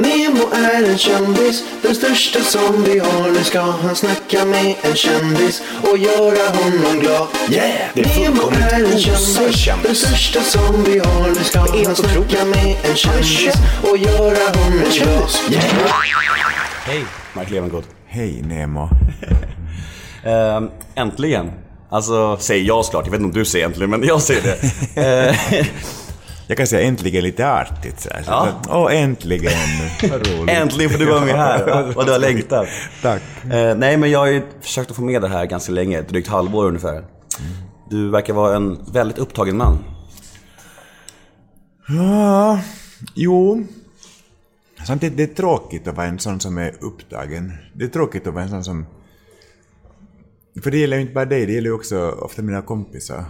Nemo är en kändis, den största som vi har. Nu ska han snacka med en kändis och göra honom glad. Yeah! Det är Nemo är en kändis, den största som vi har. Nu ska han snacka otroligt. med en kändis och göra honom glad. Yeah! Hej, Mark Levengood. Hej Nemo. Ehm, äntligen. Alltså, säger jag såklart. Jag vet inte om du säger äntligen, men jag säger det. Jag kan säga äntligen lite artigt så här. Så Ja. att, Åh, äntligen. Vad roligt. äntligen får du vara med här. Vad du har längtat. Tack. Eh, nej, men jag har ju försökt att få med det här ganska länge. Ett drygt halvår ungefär. Du verkar vara en väldigt upptagen man. Ja, jo. Samtidigt, det är tråkigt att vara en sån som är upptagen. Det är tråkigt att vara en sån som... För det gäller ju inte bara dig, det gäller ju också ofta mina kompisar.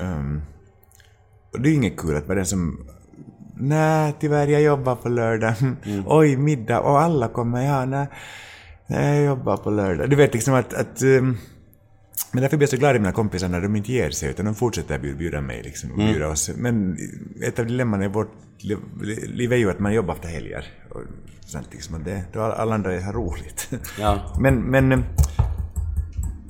Um, och det är inget kul att vara den som... Nej, tyvärr, jag jobbar på lördag. Oj, middag. Och alla kommer. Ja, nej. Nej, jag jobbar på lördag. Du vet liksom att... att um, men därför blir jag så glad i mina kompisar när de inte ger sig, utan de fortsätter bjuda, bjuda mig liksom, och bjuda oss. Men ett av dilemman i vårt liv, liv är ju att man jobbar efter helger. Och sånt liksom, och det, då alla andra har roligt. Ja. Men, men,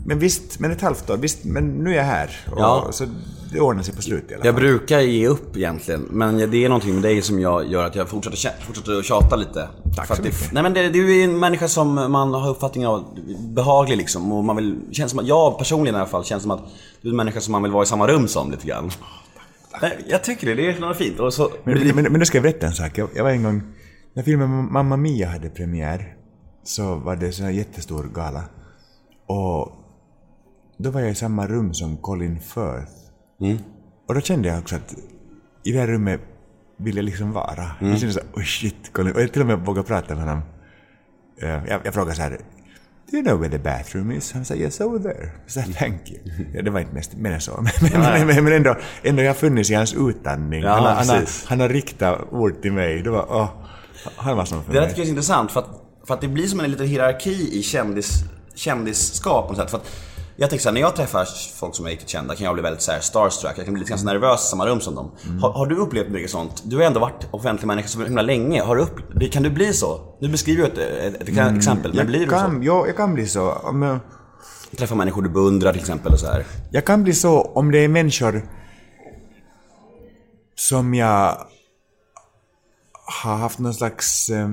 men visst, men ett halvt år, visst, men nu är jag här. Och, Ja. Så det ordnar sig på slutet i alla Jag fall. brukar ge upp egentligen, men det är någonting med dig som jag gör att jag fortsätter, fortsätter att tjata lite. Tack För så att det, mycket. Nej men det, du är en människa som man har uppfattningen av behaglig liksom. Och man vill, känns som att, jag personligen i alla fall, känns som att du är en människa som man vill vara i samma rum som lite grann. Nej, jag tycker det, det är något fint. Och så, Men, men, men, nu ska jag berätta en sak. Jag, jag var en gång, när filmen Mamma Mia hade premiär, så var det en jättestor gala. Och då var jag i samma rum som Colin Firth. Och då kände jag också att i det här rummet vill jag liksom vara. Jag kände såhär, oh shit, Colin. Och jag till och med vågade prata med honom. Eh, Jag, jag frågade så här. Do you know where the bathroom is? Han sa yes over there. Så thank you. Ja, det var inte mest mer än så. Men, men, men, men ändå, ändå jag har funnits i hans utandning. Ja, han, har, han, har, han har riktat ord till mig. Det var, åh, han var sån för Det där tycker jag är intressant för att, för att det blir som en liten hierarki i kändis, kändisskap på något sätt. För att jag tänker såhär, när jag träffar folk som är riktigt kända kan jag bli väldigt så här starstruck. Jag kan bli lite ganska nervös i samma rum som dem. Har, har du upplevt mycket sånt? Du har ändå varit offentlig människa så himla länge. Har du upp, kan du bli så? Nu beskriver jag ett, ett, ett exempel, men blir du så? kan, jag, kan bli så. Om jag, Träffa människor du beundrar till exempel och så här. jag kan bli så om det är människor som jag har haft någon slags... Eh,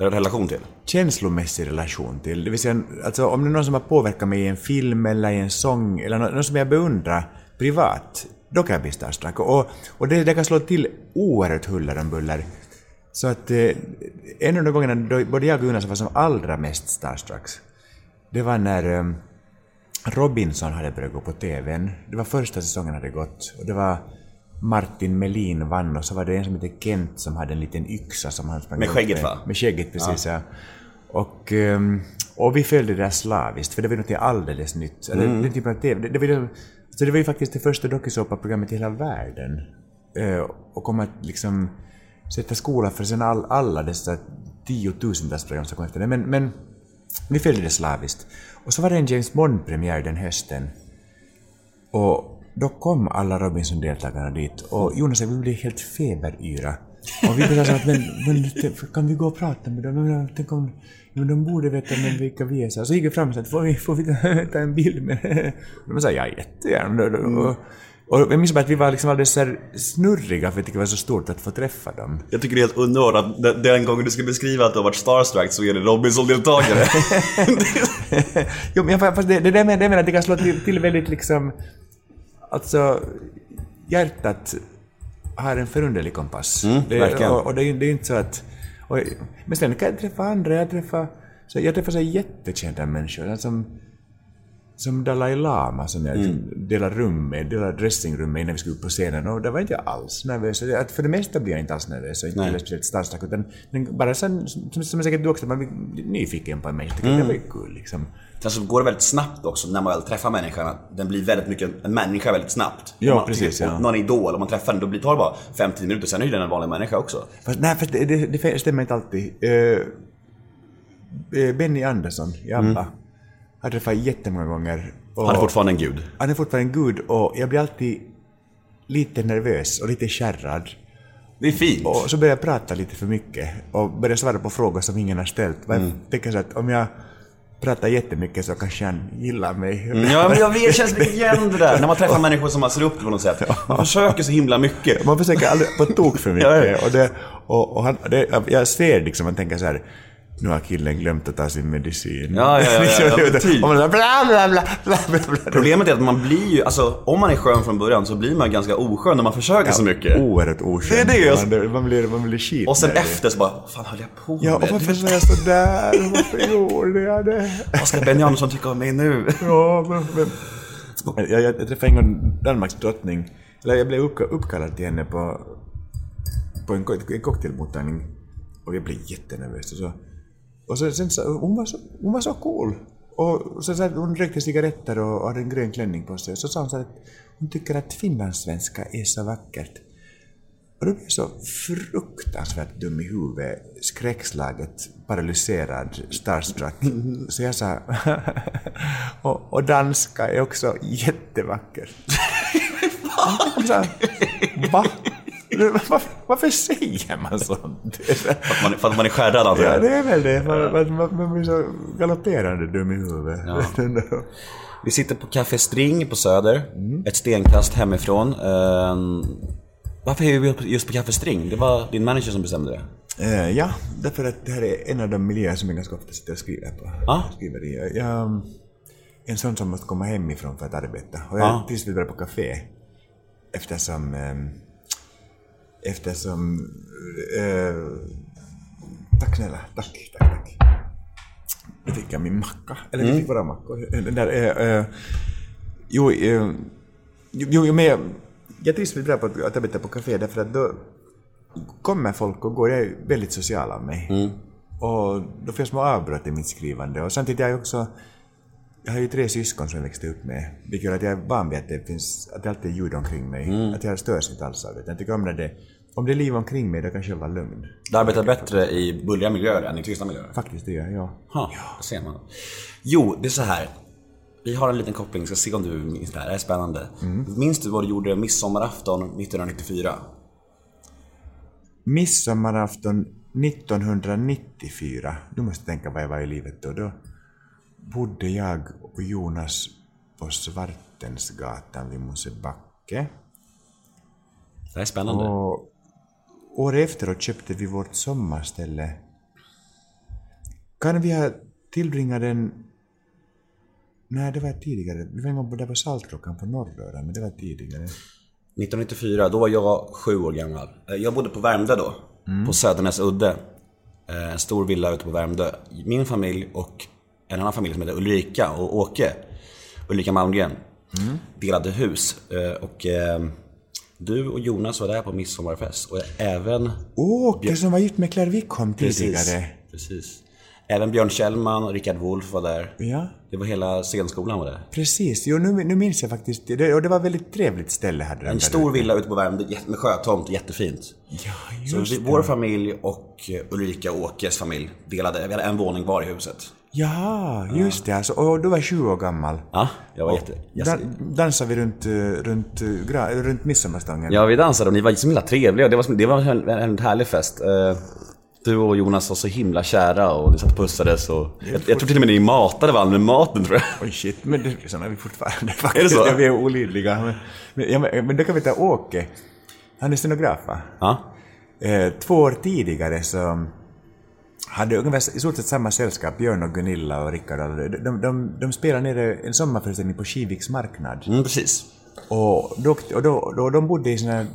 relation till. känslomässig relation till. Det vill säga, alltså, om det är någon som har påverkat mig i en film eller i en sång, eller någon, någon som jag beundrar privat, då kan jag bli starstruck. Och, och det, det kan slå till oerhört huller om buller. Så att eh, en av de gångerna då både jag och Jonas var som allra mest starstruck, det var när eh, Robinson hade börjat gå på TVn. Det var första säsongen hade gått och det var Martin Melin vann och så var det en som hette Kent som hade en liten yxa som han sprang Med skägget, va? Med skägget, precis ja. Och, ehm, och vi följde det där slaviskt, för det var något alldeles nytt. Eller Mm. den typen av TV. Det, det, var, ju- så det var ju faktiskt det första dokusåpaprogrammet i hela världen. Eh, och kom att liksom sätta skola för sen all, alla dessa tiotusentals program som kom efter det. Men, men vi följde det slaviskt. Och så var det en James Bond-premiär den hösten. Och då kom alla Robinson-deltagarna dit och Jonas och vi blev helt feberyra. Och vi blev så att men, men kan vi gå och prata med dem? Men, Tänk om, men de borde veta men vilka vi är. Så så gick vi fram och sa får vi, får vi ta- en bild med Och de sa ja jättegärna. Och, och jag minns bara att vi var liksom alldeles snurriga för jag tyckte det var så stort att få träffa dem. Jag tycker det är helt underbart att den- gången du ska beskriva att du har varit starstruck så är det Robinson-deltagare. jo, men fast det, det med, det med att det kan slå till, till väldigt liksom... Alltså, hjärtat har en förunderlig kompass. Mm, det, och, och det, är det är inte så att... Och, men sen kan jag träffa andra, jag träffar... Så jag träffar så jättekända människor som, som Dalai Lama som jag Mm. delar rum med, delar dressingrum med innan vi skulle upp på scenen och där var inte jag alls nervös. Så det- Att för det mesta blir jag inte alls nervös och inte heller speciellt starstruck utan bara sen, som, som säkert du också, man blir nyfiken på en människa. Mm. Det var ju kul liksom. Sen så går det väldigt snabbt också när man väl träffar människan. att Den blir väldigt mycket en människa väldigt snabbt. Ja, man precis, ja. Någon idol, om man träffar den, då blir- tar det bara 5-10 minuter, sen är ju den en vanlig människa också. Fast, nej, fast det, det, det stämmer inte alltid. Eh, Benny Andersson i ABBA har träffat jättemånga gånger. Han är fortfarande en gud. Han är fortfarande en gud och jag blir alltid lite nervös och lite kärrad. Det är fint. Och så började jag prata lite för mycket och började svara på frågor som ingen har ställt. Mm. Jag tänker så att om jag pratar jättemycket så kanske han gillar mig. Ja, men jag vet, känns lite igen det där. När man träffar människor som man ser upp till på något sätt. Man försöker så himla mycket. Man försöker aldrig på tok för mycket. Och, det, och, och han, det, jag ser liksom, man tänker så här nu har killen glömt att ta sin medicin. Ja, ja, ja. ja, ja man bla, bla, bla. Problemet är att man blir ju, alltså om man är skön från början så blir man ganska oskön när man försöker så mycket. Oerhört oskön. Det är det Man, man blir, man blir skit. Och sen efter så bara, vad fan höll jag på Ja, och med? varför sa jag sådär? Varför gjorde jag det? Vad ska Benny Andersson tycka om mig nu? Ja, men, men. Jag, jag, jag träffade en gång Danmarks drottning, eller jag blev uppka- uppkallad till henne på, på en, en cocktailmottagning och jag blev jättenervös. Och så, och så, sen, så, hon, var så, hon var så cool. Och så, så, hon rökte cigaretter och hade en grön klänning på sig. Så sa hon så att hon tycker att finlandssvenska är så vackert. Och då blev jag så fruktansvärt dum i huvudet, skräckslaget, paralyserad, starstruck. Så jag sa, och, och danska är också jättevackert. Jag sa, va? Varför, varför säger man sånt? För att man, för att man är skärrad antar Ja, jag. det är väl det. Man, man, man, blir så galopperande dum i huvudet. Vi sitter på Café String på Söder, ett stenkast hemifrån. Ehm, varför är vi just på Café String? Det var din manager som bestämde det. Eh, ja, därför att det här är en av de miljöer som jag ganska ofta sitter och skriver på. Ja. Skriver i. Jag, en sån som måste komma hemifrån för att arbeta. Och jag Ja. trivs vidare på café. Eftersom... Eh, eftersom... Eh, tack snälla. Tack, tack, tack. Nu fick jag min macka. Eller vi fick våra mackor. Den där, eh, eh, jo, eh, jo, jo, men jag, jag trivs väldigt bra på att, att arbeta på café därför att då kommer folk och går. Jag är väldigt social av mig. Och då får jag små avbrott i mitt skrivande. Och samtidigt är jag också... Jag har ju tre syskon som jag växte upp med. Vilket gör att jag är van vid att det finns... Att det alltid är ljud omkring mig. Att jag störs inte alls av det. Jag tycker om när det... Om det är liv omkring mig, då kan jag vara lugn. Du arbetar bättre i bullriga miljöer än i tysta miljöer. Faktiskt, det gör jag. Ja. Ha, det ser man. Jo, det är så här. Vi har en liten koppling, ska se om du minns det här. Det här är spännande. Minns du vad du gjorde midsommarafton 1994? Midsommarafton 1994. Du måste tänka vad jag var i livet då. Då bodde jag och Jonas på Svartensgatan vid Mosebacke. Det är spännande. Och året efteråt köpte vi vårt sommarställe. Kan vi ha tillbringat den... Nej, det var tidigare. Vi var en gång där på Saltkråkan på Norröra, men det var tidigare. 1994, då var jag sju år gammal. Eh, Jag bodde på Värmdö då. På Södernäs udde. Eh, En stor villa ute på Värmdö. Min familj och en annan familj som heter Ulrika och Åke. Ulrika Malmgren. Delade hus. Eh, Och eh, du och Jonas var där på midsommarfest. Och även... Åke som var gift med Claire Wickholm tidigare. Precis. Även Björn Kjellman och Rickard Wolff var där. Ja, Det var hela scenskolan var där. precis. Jo, nu, nu minns jag faktiskt. Det, och det var ett väldigt trevligt ställe. De En stor villa ute på Värmdö med sjötomt, jättefint. Ja, Så just vi, det. vår familj och Ulrika och Åkes familj delade, vi hade en våning var i huset. Ja, just det. Alltså, och du var 20 år gammal. Ja, jag var jätte... Jag, Dan, dansade vi runt, eh, runt, eh, gra- runt midsommarstången? ja, vi dansade och ni var så himla trevliga. Det var, det var en, en härlig fest. Eh, Du och Jonas var så himla kära och ni satt och pussades och... Jag, jag tror till och med ni matade varandra med maten tror jag. Oj shit, men det, såna är vi fortfarande faktiskt. Är det så? Ja, vi är olidliga. Men, men, ja, men, men då kan vi ta Åke. Han är stenograf va? Ja. Eh, två år tidigare så hade ungefär i stort sett samma sällskap, Björn och Gunilla och Rickard. De, de, de, de spelade nere en sommarföreställning på Kiviks marknad. Mm, precis. Och, då, och då, då, de bodde i här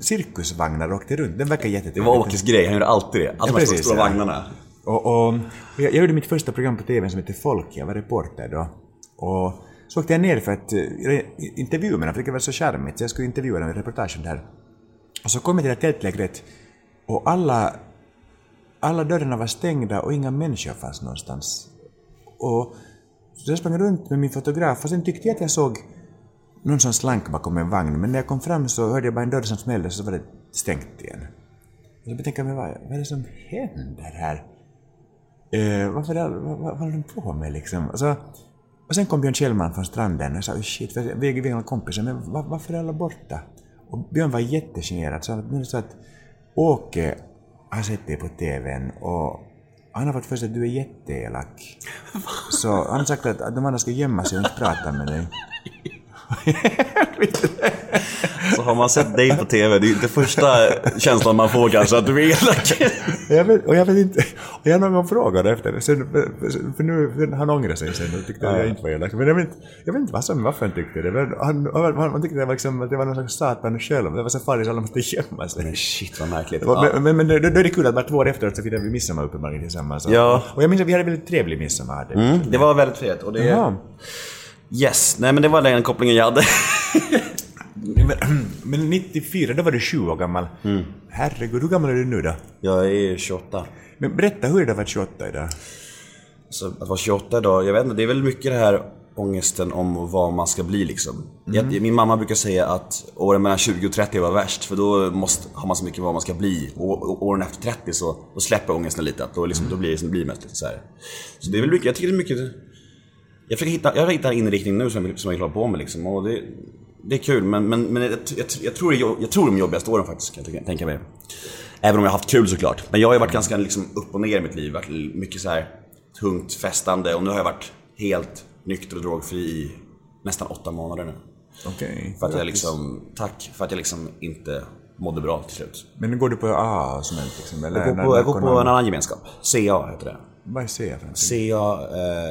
cirkusvagnar och åkte runt. Den verkar Det jättetrevligt. var Åkes grej, han gjorde alltid det. Alla de stora ja. vagnarna. Och, och jag, gjorde mitt första program på TV som heter Folk, jag var reporter då. Och så åkte jag ner för att uh, intervjua mig, för det var så charmigt, så jag skulle intervjua dem i reportagen där. Och så kom jag till det här tältlägret och alla, alla dörrarna var stängda och inga människor fanns någonstans. Och så jag sprang runt med min fotograf och sen tyckte jag att jag såg någon som slank bakom en vagn, men när jag kom fram så hörde jag bara en dörr som smällde så var det stängt igen. Och så tänkte jag, men vad, vad är det som händer här? Eh, varför är, vad, vad, vad håller de på med liksom? Och, och sen kom Björn Kjellman från stranden och sa, oh shit, vi är gamla kompisar, men var, varför är alla borta? Och Björn var jättegenerad. Så han sa att Åke har sett dig på TVn och han har fått för sig att du är jätteelak. Så han har sagt att, att de andra ska gömma sig och inte prata med dig. Så har man sett dig på TV, det är inte första känslan man får kanske att du är elak. Jag vet, och jag vet inte, och jag någon gång frågade efter sen, för nu han ångrade sig sen och tyckte att jag inte var elak. Men jag vet, inte- jag vet inte vad som, varför han tyckte det. Men han, han, han tyckte det var liksom, att det var någon slags satan själv. Det var så farligt så alla måste gömma sig. Shit vad märkligt. Men, men, men då, då är det kul att bara två år efteråt så firade vi midsommar uppenbarligen tillsammans. Ja. Och jag minns att vi hade väldigt trevlig midsommar. Mm, det var väldigt trevligt. Och det... Ja. Yes, nej men det var den kopplingen jag hade. Men, men 94, då var du 20 år gammal. Herregud, hur gammal är du nu då? Jag är 28. Men berätta, hur är det att vara 28 idag? Så att vara 28 idag, jag vet inte, det är väl mycket det här ångesten om vad man ska bli liksom. Jag, min mamma brukar säga att åren mellan 20 och 30 var värst för då måste, har man så mycket vad man ska bli. Och, och åren efter 30 så då släpper ångesten lite, att då, liksom, då blir det som det blir mest. Lite så, här. så det är väl mycket, jag tycker det är mycket jag försöker hitta, jag hittar en inriktning nu som, jag- som jag vill ha på med liksom. Och det, det är kul men, men, men jag, jag, jag, tror det, jag tror de jobbigaste åren faktiskt kan jag tänka- mig. Även om jag har haft kul såklart. Men jag har ju varit ganska liksom, upp och ner i mitt liv. Varit mycket så här tungt festande och nu har jag varit helt nykter och drogfri i nästan åtta månader nu. Okej. För att jag liksom, tack för att jag liksom inte mådde bra till slut. Men går du på AA och sånt liksom? Eller Jag går på, jag går på en annan gemenskap. CA heter det. Vad är CA för? CA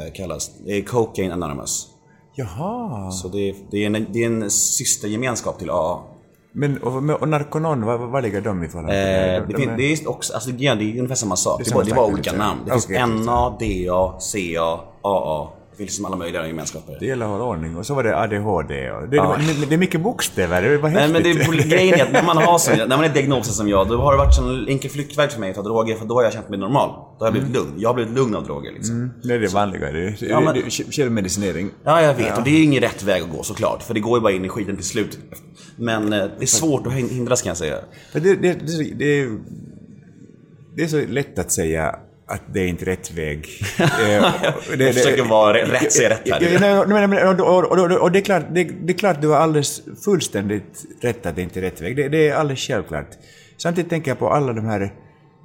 eh, kallas, det är Cocaine Anonymous. Jaha. Så det är, det är en, det är en systergemenskap till AA. Men, och, och Narconon, vad, vad ligger de i förhållande Eh, till det, fin- det är också, alltså det är ungefär samma sak. Det är bara, det är bara olika säga. namn. Det finns Okej, NA, DA, CA, AA. Det finns liksom alla möjliga gemenskaper. Det gäller att hålla ordning. Och så var det ADHD och... Det, det, det är mycket bokstäver, det var Nej häftigt. men det är, grejen är att när man, har så, när man är diagnosad som jag, då har det varit en enkel flyktväg för mig att ta droger, för då har jag känt mig normal. Då har jag blivit lugn. Jag har blivit lugn av droger liksom. Det är det vanliga. Det, det, Ja, men- det, det, självmedicinering. Ja, jag vet. Och det är ingen rätt väg att gå såklart. För det går ju bara in i skiten till slut. Men eh, det är svårt att hin- hindras kan jag säga. Det, det, det, är så- det, är- det är så lätt att säga att det är inte rätt väg. Eh, Jag försöker vara rätt- säga rätt här. Ja, och det, är klart, det, det är klart du har alldeles fullständigt rätt att det inte är rätt väg. Det, det är alldeles självklart. Samtidigt tänker jag på alla de här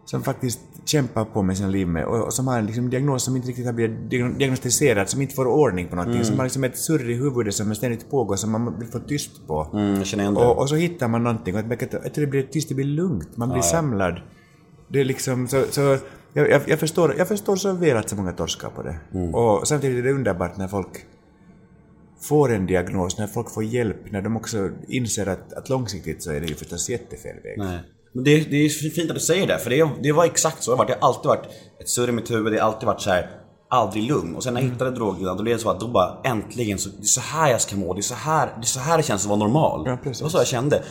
som faktiskt kämpar på med sina liv med, och, och som har en liksom, diagnos som inte riktigt har blivit diagno- diagnostiserad, som inte får ordning på någonting, som har liksom ett surr i huvudet som ständigt pågår, som man vill få tyst på. Mm, jag. Och, och så hittar man någonting och att, att, att det blir tyst, det blir lugnt, man blir samlad. Det är liksom så, så jag, jag, jag, förstår, jag förstår så väl att så många torskar på det. Och samtidigt är det underbart när folk får en diagnos, när folk får hjälp, när de också inser att, att långsiktigt så är det ju förstås jättefel väg. Nej. Men det, det är fint att du säger det, för det, det var exakt så det har varit. Det har alltid varit ett surr i mitt huvud, det har alltid varit så här aldrig lugn. Och sen när jag hittade drogerna, då blev det så att då bara äntligen, så, det är så här jag ska må, det är så här det, är så här det känns att vara normal. Ja, precis. det var så jag kände.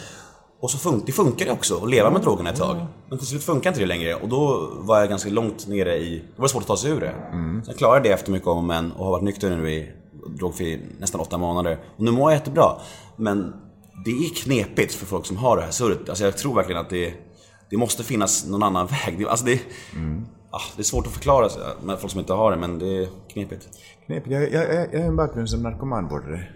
Och så fun- det funkade också att leva med drogerna ett tag. Men till slut funkar inte det längre och då var jag ganska långt nere i, det var svårt att ta sig ur det. Sen klarade jag det efter mycket om och men och har varit nykter nu i drogfri nästan åtta månader. Och nu mår jag jättebra. Men det är knepigt för folk som har det här surret. Alltså jag tror verkligen att det, det måste finnas någon annan väg. Det, alltså det, ah, det är svårt att förklara med folk som inte har det, men det är knepigt. Knepigt. Jag, jag, jag, har en bakgrund som narkomanvårdare.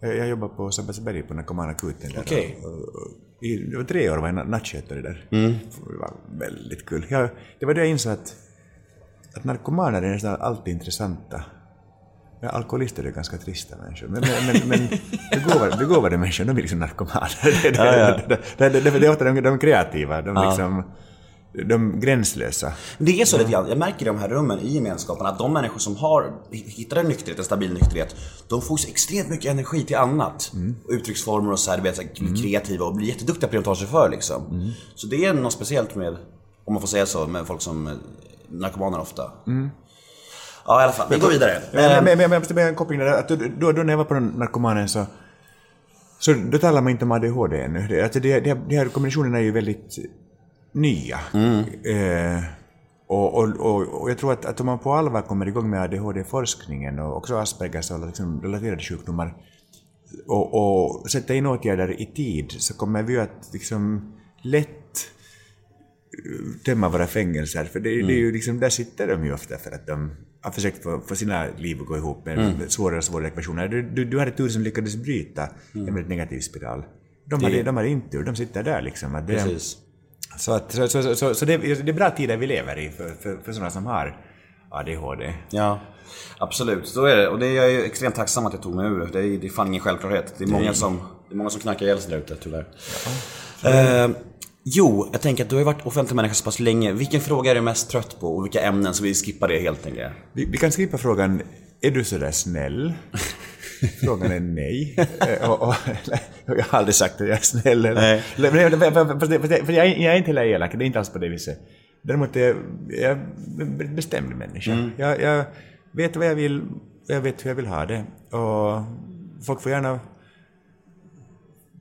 Jag, jag jobbar på Sabbatsberg på narkomanakuten där. Okej. Och, och, i, det var tre år var jag nattskötare där. Det var väldigt kul. Jag, det var då jag insåg att, att narkomaner är nästan alltid intressanta. Ja, alkoholister är ganska trista människor. Men, men, men, begåvade, begåvade människor, de är liksom narkomaner. Det, det, det, det, det, är ofta de, de kreativa, de, liksom, de gränslösa. Det är så lite grann, jag märker i de här rummen i gemenskapen att de människor som har hittat en nykterhet, en stabil nykterhet, de får så extremt mycket energi till annat. Och Uttrycksformer och så här, du vet, så här, kreativa och blir jätteduktiga på det de tar sig för liksom. Så det är något speciellt med, om man får säga så, med folk som eh, narkomaner ofta. Ja i alla fall, vi går vidare. Men, Eh, men, men, men jag måste bara en koppling där. Att då, då, då när jag var på den narkomanen så, så då talar man inte om ADHD ännu. Det, alltså det, det, de här kombinationerna är ju väldigt nya. Eh, och, och, och, och jag tror att, att om man på allvar kommer igång med ADHD-forskningen och också Aspergers och liksom relaterade sjukdomar och, och sätta in åtgärder i tid så kommer vi ju att liksom lätt tömma våra fängelser. För det, det är ju liksom, där sitter de ju ofta för att de har försökt få, få sina liv att gå ihop med svårare och svårare ekvationer. Du, du, du hade tur som lyckades bryta en väldigt negativ spiral. De hade, de hade inte tur, de sitter där liksom. Att det, Precis. Så, att, så, så, så, så det, det är bra tider vi lever i för, för, för sådana som har ADHD. Ja, absolut. Så är det. Och det är jag extremt tacksam att jag tog mig ur. Det är, det är fan ingen självklarhet. Det är många som, det är många som knackar ihjäl sig där ute, tyvärr. Eh, jo, jag tänker att du har ju varit offentlig människa så pass länge. Vilken fråga är du mest trött på och vilka ämnen? Så vi skippar det helt enkelt. Vi, vi kan skriva frågan, är du sådär snäll? Frågan är nej. Eh, och, och, jag har aldrig sagt att jag är snäll. Eller, För, för, jag, är- jag är inte heller elak, det är inte alls på det viset. Däremot är jag, jag är en bestämd människa. Jag, jag vet vad jag vill, jag vet hur jag vill ha det. Och folk får gärna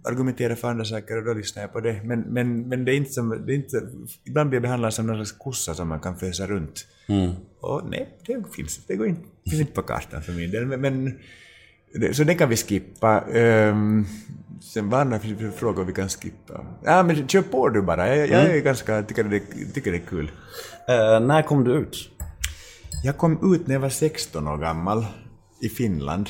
argumentera för andra saker och då lyssnar jag på det. Men, men, men det är inte som, det är inte, ibland blir jag behandlad som någon slags kossa som man kan fösa runt. Och nej, det finns, det går inte, finns inte på kartan för min del. Men, men, så det kan vi skippa. Um, sen vad andra frågor vi kan skippa? Ja, men kör på du bara. Jag, jag är ganska, tycker det, tycker det är kul. Eh, när kom du ut? Jag kom ut när jag var 16 år gammal i Finland.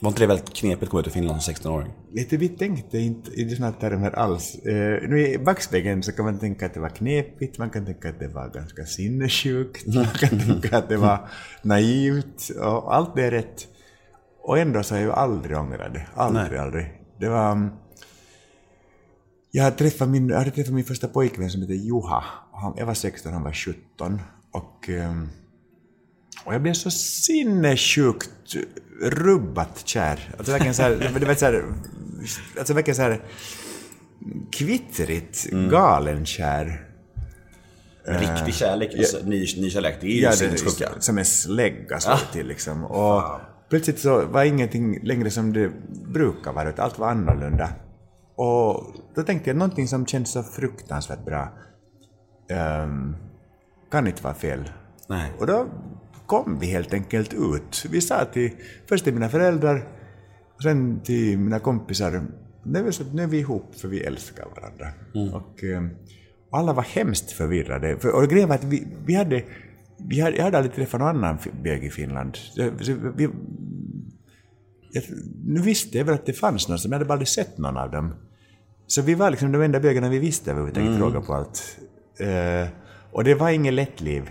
Var inte det väldigt knepigt att komma ut i Finland som 16-åring? Vet du, vi tänkte inte i sådana termer alls. Eh, nu i backspegeln så kan man tänka att det var knepigt, man kan tänka att det var ganska sinnessjukt, man kan tänka att det var naivt och allt det är rätt. Och ändå så har jag aldrig ångrat det. Aldrig, aldrig. Det var... mm, Jag hade träffat min, jag hade träffat min första pojkvän som heter Juha. Han, jag var 16, han var 17. Och, ehm, och jag blev så sinnessjukt rubbat kär. Alltså verkligen så här, det var så här, alltså verkligen så här kvittrigt galen kär. Riktig kärlek, alltså, ny, ny kärlek, det är ju Ja, sinnessjuka. som en slägga slår till liksom. Och plötsligt så var ingenting längre som det brukar vara, utan allt var annorlunda. Och då tänkte jag någonting som känns så fruktansvärt bra ehm, kan inte vara fel. Nej. Och då kom vi helt enkelt ut. Vi sa till, först till mina föräldrar, sen till mina kompisar, nu är, vi ihop för vi älskar varandra. Och, eh, och alla var hemskt förvirrade. För, och grejen var att vi, vi hade, vi hade, jag hade aldrig träffat någon annan bög i Finland. Så, vi, jag, nu visste jag väl att det fanns någon, men jag hade bara aldrig sett någon av dem. Så vi var liksom de enda bögarna vi visste överhuvudtaget mm. fråga på allt. Eh, och det var inget lätt liv.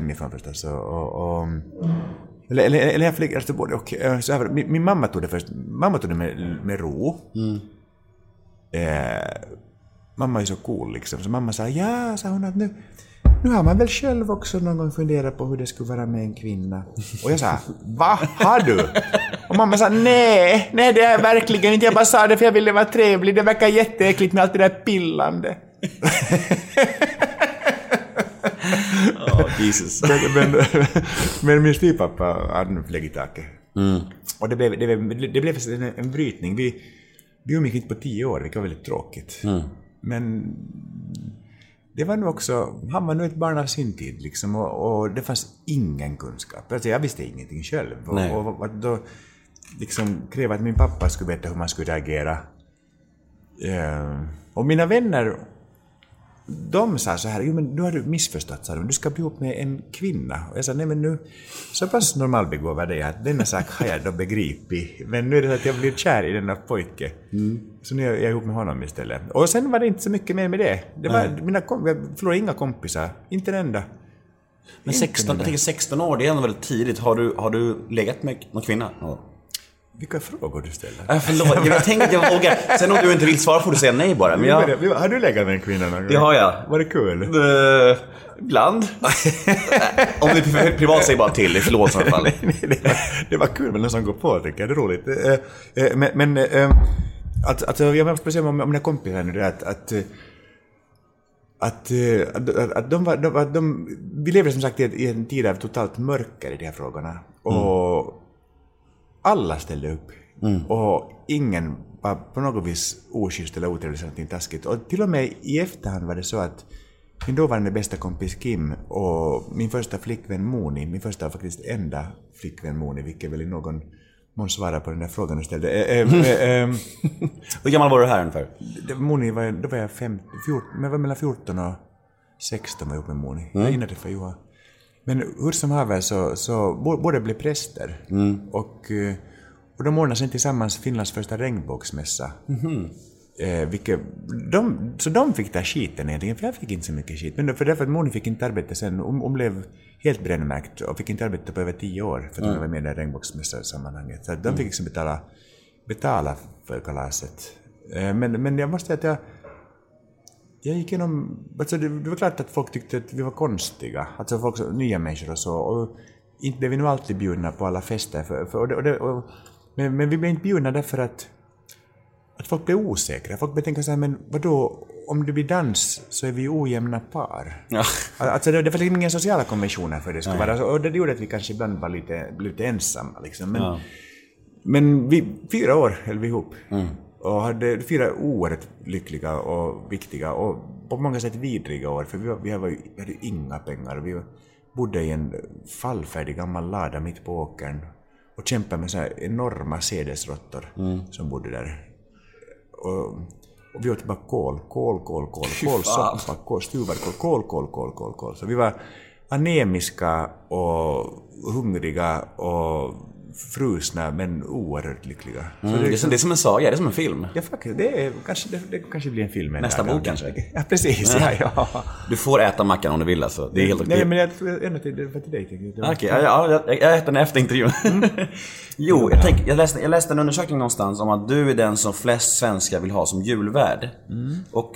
Hemifrån förstås. Och, och, och, eller, eller, eller jag flög, alltså både och. eh, Så här, min, min mamma tog det först, mamma tog det med, med ro. Eh, mamma är så cool liksom, så mamma sa ja, sa hon att nu, nu har man väl själv också någon gång funderat på hur det skulle vara med en kvinna. Och jag sa, va, har du? Och mamma sa, nej, nej det är verkligen inte, jag bara sa det för jag ville vara trevlig, det verkar jätteäckligt med allt det där pillande. Ja, Jesus. men, men, men min styvpappa hade flugit i taket. Och det blev, det blev, det blev en, en brytning. Vi, vi umgicks inte på tio år, vilket var väldigt tråkigt. Men det var nog också, han var nog ett barn av sin tid liksom och, och det fanns ingen kunskap. Alltså jag visste ingenting själv. Och, och, och då liksom kräva att min pappa skulle veta hur man skulle reagera. Eh, och mina vänner, de sa så här, jo men nu har du missförstått, sa de, du ska bli ihop med en kvinna. Och jag sa, nej men nu, så pass normalbegåvad är jag att denna sak har jag då begripit. Men nu är det så att jag blir kär i denna pojke. Så nu är jag ihop med honom istället. Och sen var det inte så mycket mer med det. det var, mina kom, jag förlorade inga kompisar, inte en enda. Men 16, jag tänker 16 år, det är ändå väldigt tidigt. Har du, har du legat med någon kvinna? Ja. Vilka frågor du ställer. Äh, förlåt, jag, tänkte att jag vågar. Sen om du inte vill svara får du säga nej bara. Men jag, Har du legat med en kvinna någon gång? det har jag. Var det kul? Uh, ibland. om det är pri- privat, säg bara till. Förlåt i alla fall. Nej, det, var, det var kul med någon som går på, tycker jag. Det är roligt. Eh, eh, Men, eh, att, att, jag måste säga om mina kompisar nu, det att, att eh, att, eh, att, att, de var, de, de, vi lever som sagt i, en tid av totalt mörker i de här frågorna. Och alla ställde upp. Och ingen var på något vis oschysst eller otrevlig eller någonting taskigt. Och till och med i efterhand var det så att min dåvarande bästa kompis Kim och min första flickvän Moni, min första och faktiskt enda flickvän Moni, vilket väl i någon mån svarar på den där frågan du ställde. Eh, eh, eh, ehm, Hur gammal var du här ungefär? Moni var, då var jag 15, 14, men jag var mellan 14 och 16 var jag ihop med Moni. Mm. Innan jag träffade Johan. Men hur som haver så, så båda blev präster. Och, eh, och de ordnade sen tillsammans Finlands första regnbågsmässa. Eh, vilket, de, så de fick ta skiten egentligen, för jag fick inte så mycket skit. Men för därför att Moni fick inte arbeta sen, hon, hon blev helt brännmärkt och fick inte arbeta på över tio år för att hon var med i det här regnbågsmässosammanhanget. Så de fick liksom betala, betala för kalaset. Eh, men, men jag måste säga att jag jag gick igenom... Alltså det, det var klart att folk tyckte att vi var konstiga. Alltså folk, så- nya människor och så. Och inte blev vi nu alltid bjudna på alla fester. För, för, och det, och det, och, men, men vi blev inte bjudna därför att, att folk blev osäkra. Folk började tänka så här, men vadå, om det blir dans så är vi ju ojämna par. Ja. Alltså det, det var liksom inga sociala konventioner för det skulle vara. Och det gjorde att vi kanske ibland var lite, lite ensamma. Liksom. Men, men vi, fyra år höll vi ihop. Och hade fyra oerhört lyckliga och viktiga och på många sätt vidriga år. För vi, var, vi, var, ju- vi hade ju inga pengar. Vi bodde i en fallfärdig gammal lada mitt på åkern. Och kämpade med så här enorma sädesråttor som bodde där. Och, och vi åt bara kål, kål, kål, kål, kålsoppa, kål, stuvad kål, kål, kål, kål, kål, kål. Så vi var anemiska och hungriga och frusna men oerhört lyckliga. Mm, det, är som, det är som en saga, det är som en film. Ja, faktiskt. Det, är, kanske, det, det kanske blir en film Nästa bok kanske? Ja, precis. Ja, ja. Du får äta mackan om du vill alltså. Det är helt okej. Nej, men jag ändå till, det var till dig. tänkte jag. Okej, ja, ja, jag, jag äter den efter intervjun. jo, jag, tänk, jag, läste, jag läste en undersökning någonstans om att du är den som flest svenskar vill ha som julvärd. Och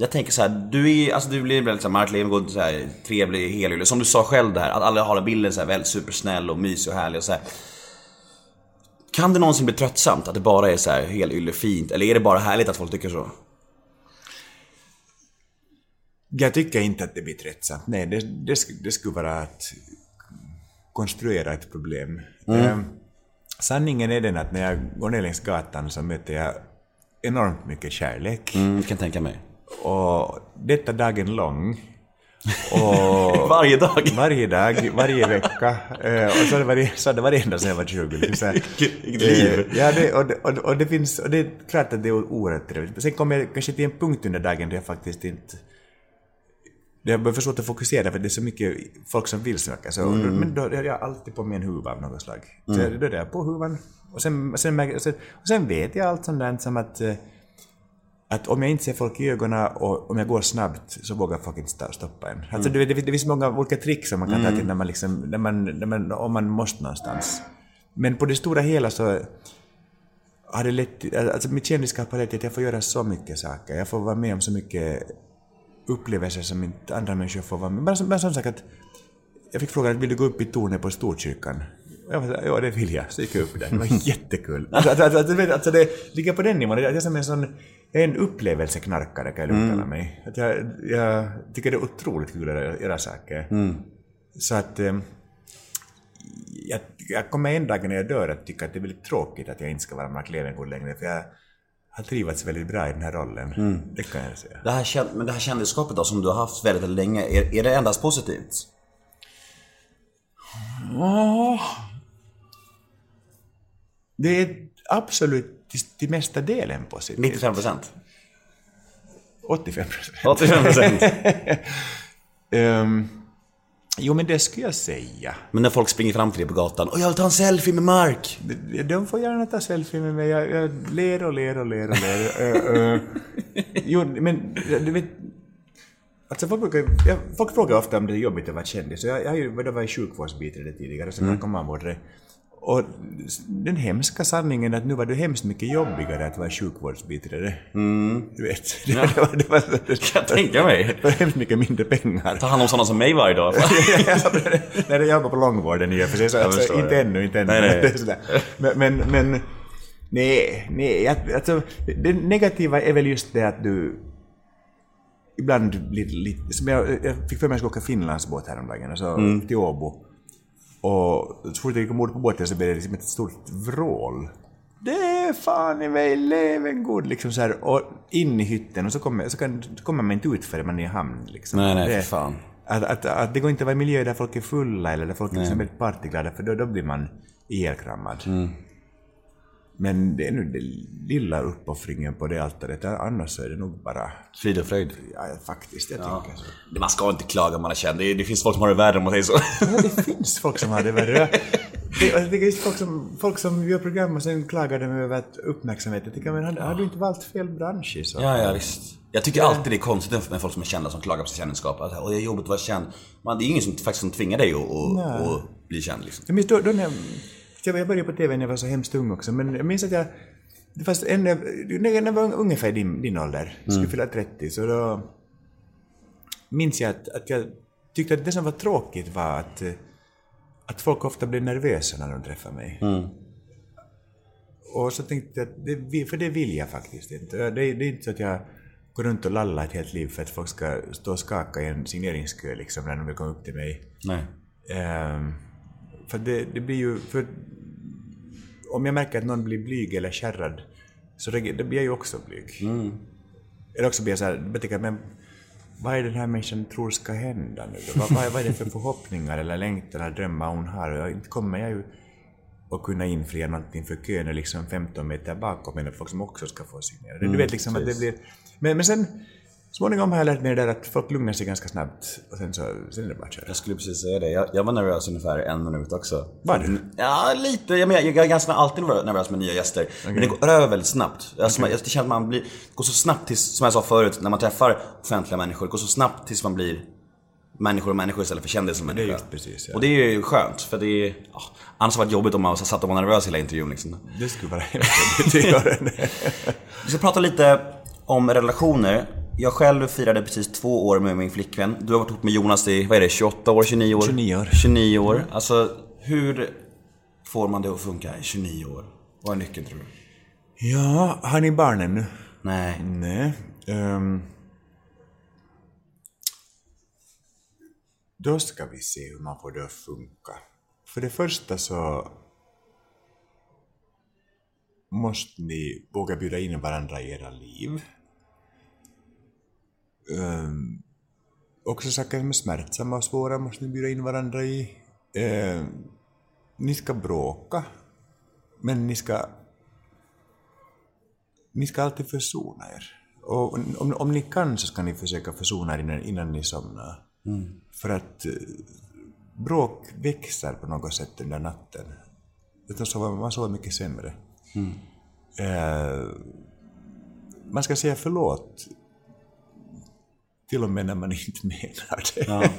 jag tänker så här, du är alltså du blir väldigt så här, Mark här, trevlig, helylle. Som du sa själv det här, att alla har bilden så här, väldigt supersnäll och mysig och härlig och så här. Kan det någonsin bli tröttsamt att det bara är så här helylle fint? Eller är det bara härligt att folk tycker så? Jag tycker inte att det blir tröttsamt. Nej, det, det, det skulle vara att konstruera ett problem. Eh, sanningen är den att när jag går ner längs gatan så möter jag enormt mycket kärlek. Mm, kan tänka mig. Och detta dagen lång. Och Varje dag. varje dag, varje vecka. Eh, och så har det varit, så har det varit ända sedan jag var 20. liksom. Vilket- liv. Eh, ja, det, och, och, och det finns, och det är klart att det är oerhört trevligt. Sen kommer jag kanske till en punkt under dagen där jag faktiskt inte det för svårt att fokusera för det är så mycket folk som vill snacka. Så, Men då är jag alltid på mig en huva av något slag. Så då är jag på huvan. Och sen, sen, sen, och sen vet jag allt sånt där som att, eh, att om jag inte ser folk i ögonen och om jag går snabbt så vågar folk inte stoppa en. Alltså det, det, det finns många olika trick som man kan ta till när man liksom, när man, när man, om man måste någonstans. Men på det stora hela så har det lett alltså mitt kändisskap har lett till att jag får göra så mycket saker. Jag får vara med om så mycket upplevelser som inte andra människor får vara med Bara, som- bara som sagt att jag fick frågan, vill du gå upp i tornet på Storkyrkan? Jag var ja det vill jag. Så gick jag upp där. Det var jättekul. Alltså, alltså, alltså, alltså det ligger på den nivån. Jag är som en sån, en upplevelseknarkare kan jag lugnt kalla mig. Att jag, jag tycker det är otroligt kul att göra, saker. Så att eh, jag, jag kommer en dag när jag dör att tycka att det är väldigt tråkigt att jag inte ska vara Mark Levengood längre. För jag har trivats väldigt bra i den här rollen. Det kan jag säga. Det här, men det här kändisskapet då, som du har haft väldigt, väldigt länge, är, är det endast positivt? Det är absolut till, till mesta delen positivt. 95%? 85 procent. 85%. Ehm, jo, men det skulle jag säga. Men när folk springer fram till dig på gatan och jag vill ta en selfie med Mark. De- De får gärna ta selfie med mig. Jag, jag ler och ler och ler och ler. Eh, eh, jo, men du vet... Alltså folk, brukar, jag, folk frågar ofta om det är jobbigt att vara kändis. Jag, jag har ju jag var sjukvårdsbiträde tidigare, så narkomanvårdare. Och den hemska sanningen är att nu var det hemskt mycket jobbigare att vara sjukvårdsbiträde. Du vet. Det, var, det, var, det, var, det, Kan jag tänka mig. det var hemskt mycket mindre pengar. Ta hand om sådana som mig varje dag. Nej, jag jobbar på långvården i och för sig, så alltså, förstår inte det. ännu, inte ännu. Nej, nej. Men, men, men nej, nej, alltså, det negativa är väl just det att du ibland lite, lite som jag, jag fick för mig att jag skulle åka Finlandsbåt häromdagen, alltså till Åbo. Och så fort jag gick ombord på båten så blev det liksom ett stort vrål. Det är fan i mig leven god liksom så här, och in i hytten och så kommer, så kan, så kommer man inte ut förrän man är i hamn liksom. Nej, nej, det, för fan. Att, att, att det går inte att vara i miljöer där folk är fulla eller där folk är liksom väldigt partyglada för då, då blir man ihjälkrammad. Men det är nu den lilla uppoffringen på det altaret, annars är det nog bara... Frid och fröjd. Ja, faktiskt, jag tänker så. Man ska inte klaga om man är känd. Det, det finns folk som har det värre om man säger så. Ja, det finns folk som har det värre. Det, det just folk som, folk som gör program och sen klagar de över att uppmärksamhet. Jag tycker, men har, har du inte valt fel bransch i så Ja, ja visst. Jag tycker alltid det är konstigt med folk som är kända som klagar på sitt kändisskap. Att "Åh, det är jobbigt att vara känd. Man, det är ingen som faktiskt som tvingar dig att, att, att bli känd liksom. Jag minns då, då när jag, jag började på TV när jag var så hemskt ung också, men jag minns att jag... Fanns en, när jag var ungefär din, din ålder, skulle fylla 30, så då minns jag att, att jag tyckte att det som var tråkigt var att, att folk ofta blev nervösa när de träffade mig. Och så tänkte jag att, det, för det vill jag faktiskt inte. Det, det är inte så att jag går runt och lallar ett helt liv för att folk ska stå och skaka i en signeringskö liksom när de vill komma upp till mig. Nej. Ehm, för det, det blir ju... För om jag märker att någon blir blyg eller kärrad så det, det blir jag ju också blyg. Eller också blir jag så här, jag tänker, men vad är det den här människan tror ska hända nu då? Vad, vad, är- vad är det för förhoppningar eller längtan eller drömmar hon har? Jag- inte kommer jag ju att kunna infria någonting för kön är liksom 15 meter bakom mig, folk som också ska få signera. du vet liksom att det blir... Men, men sen, småningom har jag lärt mig det där att folk lugnar sig ganska snabbt och sen så sen är det bara att köra. Jag skulle precis säga det. Jag, jag var nervös ungefär en minut också. Var du? Ja, lite. Jag, menar, jag är ganska alltid nervös med nya gäster. Men det går över väldigt snabbt. Alltså, man- Jag känner att man blir, det går så snabbt tills, som jag sa förut, när man träffar offentliga människor, det går så snabbt tills man blir människor och människor istället för kändis och människa. Det precis, ja. Och det är ju skönt, för det är... Ja, annars hade det varit jobbigt om man satt och var nervös hela intervjun liksom. Det skulle vara det. Vi ska prata lite om relationer. Jag själv firade precis två år med min flickvän. Du har varit ihop med Jonas i, vad är det, 28 år, 29 år? 29 år. 29 år. Alltså, hur får man det att funka i 29 år? Vad är nyckeln tror du? Ja, har ni barnen nu? Nej. Nej. ehm. då ska vi se hur man får det att funka. För det första så måste ni våga bjuda in varandra i era liv. Um, också saker som är smärtsamma och svåra måste ni bjuda in varandra i. Ehm, ni ska bråka, men ni ska ni ska alltid försona er. Och om, om ni kan så ska ni försöka försona er innan, innan ni somnar. För att eh, bråk växer på något sätt under natten. Utan sover, man sover mycket sämre. Eh, man ska säga förlåt. Till och med när man inte menar det.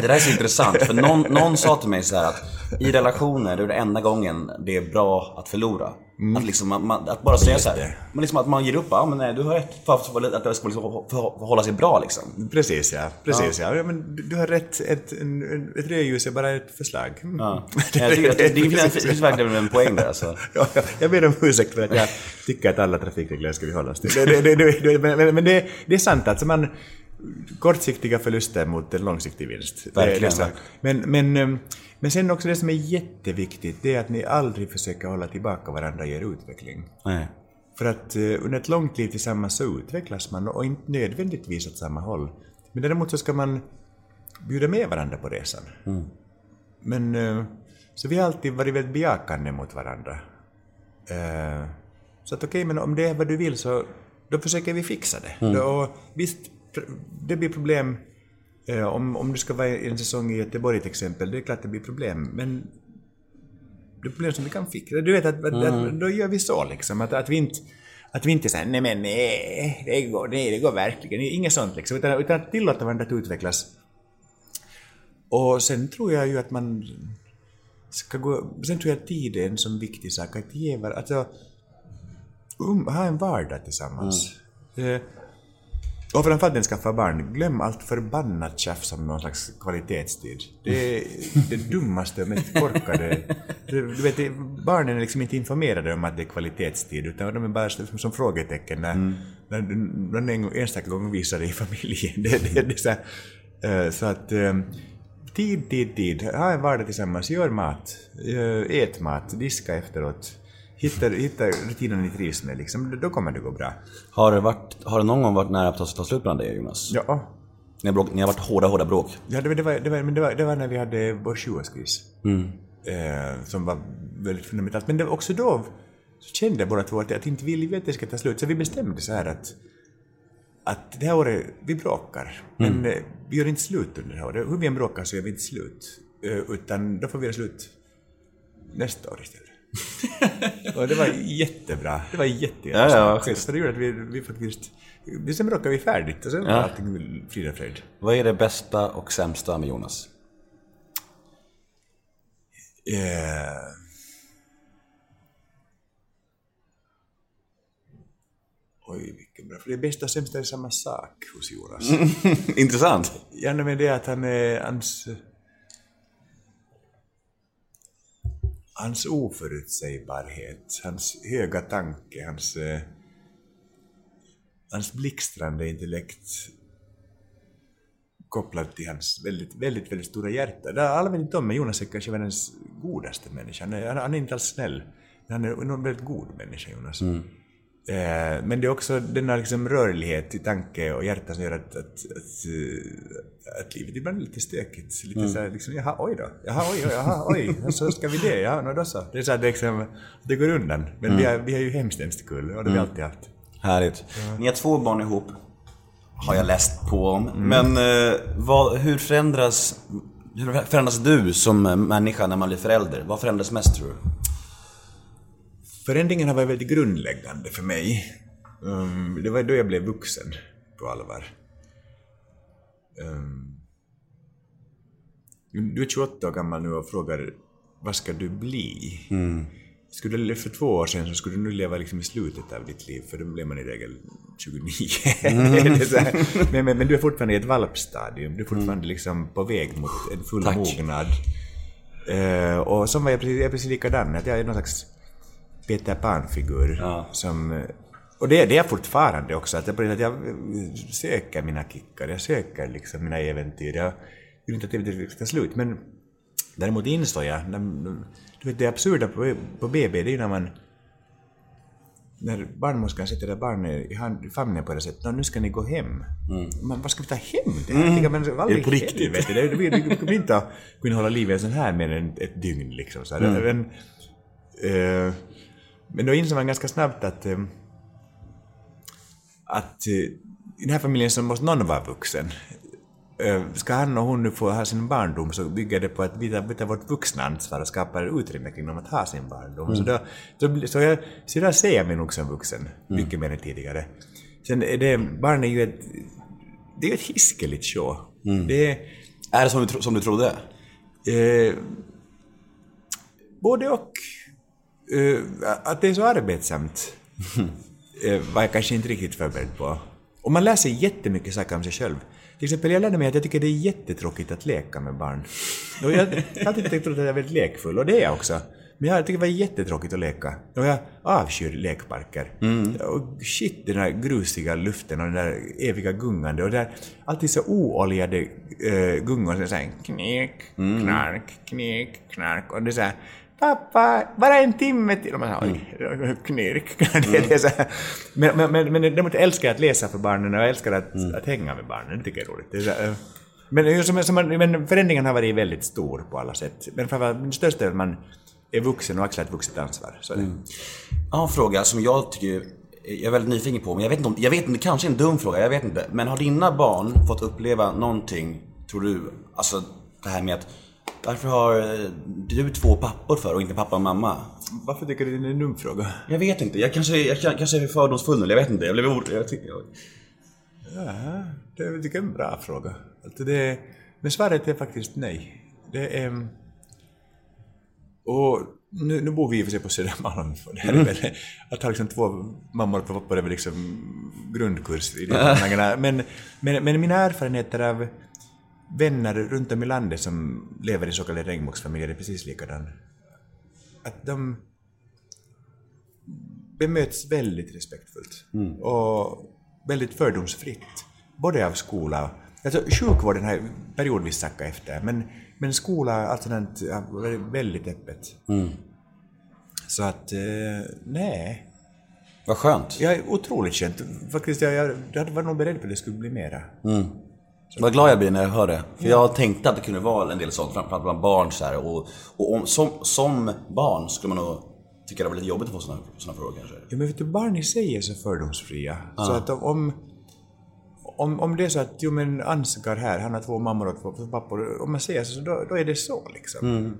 Det där är så intressant, för någon, någon sa till mig så här att i relationer, det är det enda gången det är bra att förlora. Att, liksom, man, man, att bara säga så här, men liksom att man ger upp, ja men nej, du har rätt, för att, det ska liksom förhålla sig bra liksom. Precis ja, precis ja. ja. men du, har rätt, ett, en, ett rödljus är bara ett förslag. Mm. Ja. Jag tycker att det, det, finns, det finns verkligen en poäng där alltså. Ja, ja, jag ber om ursäkt för att jag tycker att alla trafikregler ska vi hålla oss till. Det, det, det, men men- det, det är sant, alltså man... Kortsiktiga förluster mot en långsiktig vinst. Verkligen. Men, men, eh, men sen också det som är jätteviktigt, det är att ni aldrig försöker hålla tillbaka varandra i er utveckling. Nej. För att eh, under ett långt liv tillsammans så utvecklas man och inte nödvändigtvis åt samma håll. Men däremot så ska man bjuda med varandra på resan. Men eh, så vi har alltid varit väldigt bejakande mot varandra. Eh, Så att okej, men om det är vad du vill så då försöker vi fixa det. Då, och visst, det blir problem om, om du ska vara i en säsong i Göteborg till exempel. Det är klart det blir problem, men det är problem som vi kan fixa. Du vet, att, att, att, då gör vi så liksom. Att, att vi inte att vi inte säger nej men nej, det går, nej, det går verkligen. Inget sånt liksom. Utan, utan att tillåta varandra att utvecklas. Och sen tror jag ju att man ska gå... Sen tror jag att tid är en sån viktig sak. Att ge var, alltså, um, ha en vardag tillsammans. Eh, Och framförallt när ni skaffar barn, glöm allt förbannat tjafs om någon slags kvalitetstid. Det är det dummaste och mest korkade. Du, vet, barnen är liksom inte informerade om att det är kvalitetstid, utan de är bara som, som frågetecken när, när du någon en enstaka gång visar det i familjen. Det, det, det så, här, eh, så att eh, tid, tid, tid. Ha en vardag tillsammans, gör mat, eh, ät mat, diska efteråt. Hitta, hitta rutinen ni trivs med, liksom. då kommer det gå bra. Har det, varit, har det någon gång varit nära att ta, ta slut mellan dig Jonas? Ja, Ni, har bråk, ni har varit hårda, hårda bråk? Ja, det, det, var, det, var, men det, var, det var när vi hade vår sjuårskris. Eh, som var väldigt fundamentalt. Men det, var också då så kände båda två att, att inte vill vi att det ska ta slut. Så vi bestämde så här att, att det här året, vi bråkar. Men eh, vi gör inte slut under det här året. Hur vi än bråkar så gör vi inte slut. Eh, utan då får vi göra slut nästa år istället. och det var jättebra. Det var jätte, Ja, ja, så det gjorde att vi, vi faktiskt... Sen bråkade vi färdigt och sen var Ja. allting frid och fröjd. Vad är det bästa och sämsta med Jonas? Eh, Oj, vilken bra. För det bästa och sämsta är samma sak hos Jonas. Intressant. Ja, men det är att han är... Hans, hans oförutsägbarhet, hans höga tanke, hans... eh, Hans blixtrande intellekt kopplat till hans väldigt, väldigt, väldigt stora hjärta. Det har alla inte om, men Jonas är kanske världens godaste människa. Han är, han- han är inte alls snäll, men han är en väldigt god människa, Jonas. Mm. Eh, men det är också denna liksom rörlighet i tanke och hjärta som gör att, att, att, eh, att livet ibland är lite stökigt. Lite så här, liksom, jaha, oj då. Jaha, oj, jaha, oj. Så ska vi det? Ja, no, då så. Det är så här, det, är liksom, det går undan. Men vi, har, vi har ju hemskt, hemskt kul och det har vi alltid haft. Härligt. Ni har två barn ihop. Har jag läst på om. Men eh, vad, hur förändras hur förändras du som människa när man blir förälder? Vad förändras mest tror du? Förändringen har varit väldigt grundläggande för mig. Um, det var då jag blev vuxen på allvar. Um, du är 28 år gammal nu och frågar vad ska du bli? Skulle du, för två år sedan så skulle du nu leva liksom i slutet av ditt liv, för då blev man i regel 29. Det är så här. men, men, men du är fortfarande i ett valpstadium, du är fortfarande liksom på väg mot en full Tack. mognad. Eh, och som var jag precis, jag är precis likadan, att jag är någon slags Peter Pan-figur. Ja. Som, och det, det är fortfarande också, att jag, att jag söker mina kickar, jag söker liksom mina äventyr. Jag vill inte att det ska slut, men däremot insåg jag, du vet det absurda på, på BB, det är ju när man när barnmorskan sätter det barnet i, hand, famnen på det sättet, "Nå, nu ska ni gå hem. Men vad ska vi ta hem det här? Mm. Men Är det på riktigt? helvete, det, det, det kommer inte att kunna hålla liv i en sån här mer än ett dygn liksom. Så här. Men, eh, men då insåg man ganska snabbt att eh, att eh, i den här familjen så måste någon vara vuxen. Eh, Ska han och hon nu få ha sin barndom så bygger det på att vi tar, vi tar vårt vuxna ansvar och skapar utrymme kring dem att ha sin barndom. Så, då, blir- så, jag, så idag ser jag mig nog som vuxen, mycket mer än tidigare. Sen är det, barn är ju ett, det är ju ett hiskeligt show. Det är, Är det som du, som du trodde? Eh, både och. Att det är så arbetsamt var jag kanske inte riktigt förberedd på. Och man lär sig jättemycket saker om sig själv. Till exempel, jag lärde mig att jag tycker det är jättetråkigt att leka med barn. Och jag har alltid trott att jag är väldigt lekfull, och det är jag också. Men jag tycker det var jättetråkigt att leka. Och jag avskyr lekparker. Och shit, den där grusiga luften och den där eviga gungande och det där alltid så ooljade äh, gungor Så här, knäck, knark, knäck, knark. Och det är så här, Pappa, bara en timme till. Och man säger, oj, knirk. det är så här. Men, men, men, men däremot älskar jag att läsa för barnen och jag älskar att, att hänga med barnen. Det tycker jag är roligt. Det är så här, eh, men, som, som, men förändringen har varit väldigt stor på alla sätt. Men framförallt, det största är att man är vuxen och axlar ett vuxet ansvar. Så är det. Jag har en fråga som jag tycker jag är väldigt nyfiken på, men jag vet inte om, jag vet inte, kanske en dum fråga, jag vet inte. Men har dina barn fått uppleva någonting, tror du, alltså det här med att varför har eh, du två pappor för och inte pappa och mamma? Varför tycker du det är en dum fråga? Jag vet inte, jag kanske, jag kan- kanske är fördomsfull nu, jag vet inte. Jag blev orolig. Jag tycker, Ja, det tycker jag är en bra fråga. Alltså det, men svaret är faktiskt nej. Det är... Och nu, nu bor vi i och för sig på Södermalm. Det här är väl, att ha liksom två mammor och pappor är väl liksom grundkurs i de sammanhangen. Men, men, men mina erfarenheter av vänner runt om i landet som lever i så kallade regnbågsfamiljer är precis likadan. Att de bemöts väldigt respektfullt och väldigt fördomsfritt. Både av skola Alltså sjukvården har periodvis sackat efter, men, men skola, allt har varit väldigt öppet. Så att, eh, nej. Vad skönt. Är otroligt känt. Faktiskt, jag, jag, jag var nog beredd på att det skulle bli mera. Vad glad jag blir när jag hör det. För jag tänkte att det kunde vara en del sånt, framförallt bland barn så här. Och, och om, som, som barn skulle man nog tycka det var lite jobbigt att få såna, såna frågor kanske. Ja, men vet du, barn i sig är så fördomsfria. Så att om, om, om det är så att, jo men Ansgar här, han har två mammor och två pappor, om man säger så, då, då är det så liksom.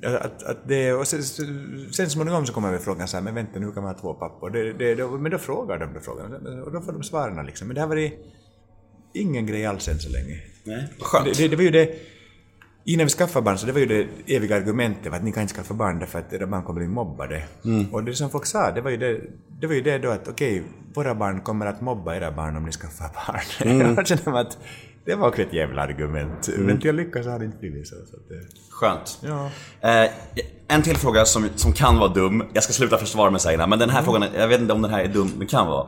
Ja, Att, att det, och sen, sen småningom så kommer vi frågan så här, men vänta nu hur kan man ha två pappor? Det, det, då, men då frågar de då frågan, och då får de svaren liksom. Men det har varit ingen grej alls än så länge. Nej. Skönt. Det, det, det var ju det, innan vi skaffade barn så det var ju det eviga argumentet att ni kan inte skaffa barn därför att era barn kommer bli mobbade. Och det som folk sa, det var ju det, det, var ju det då att okej, våra barn kommer att mobba era barn om ni skaffar barn. Jag känner att det var också ett jävla argument. Men till jag lyckas så har det inte blivit så. så att det, Skönt. ja. Eh, en till fråga som, som kan vara dum. Jag ska sluta försvara mig säger men den här frågan, jag vet inte om den här är dum, men kan vara.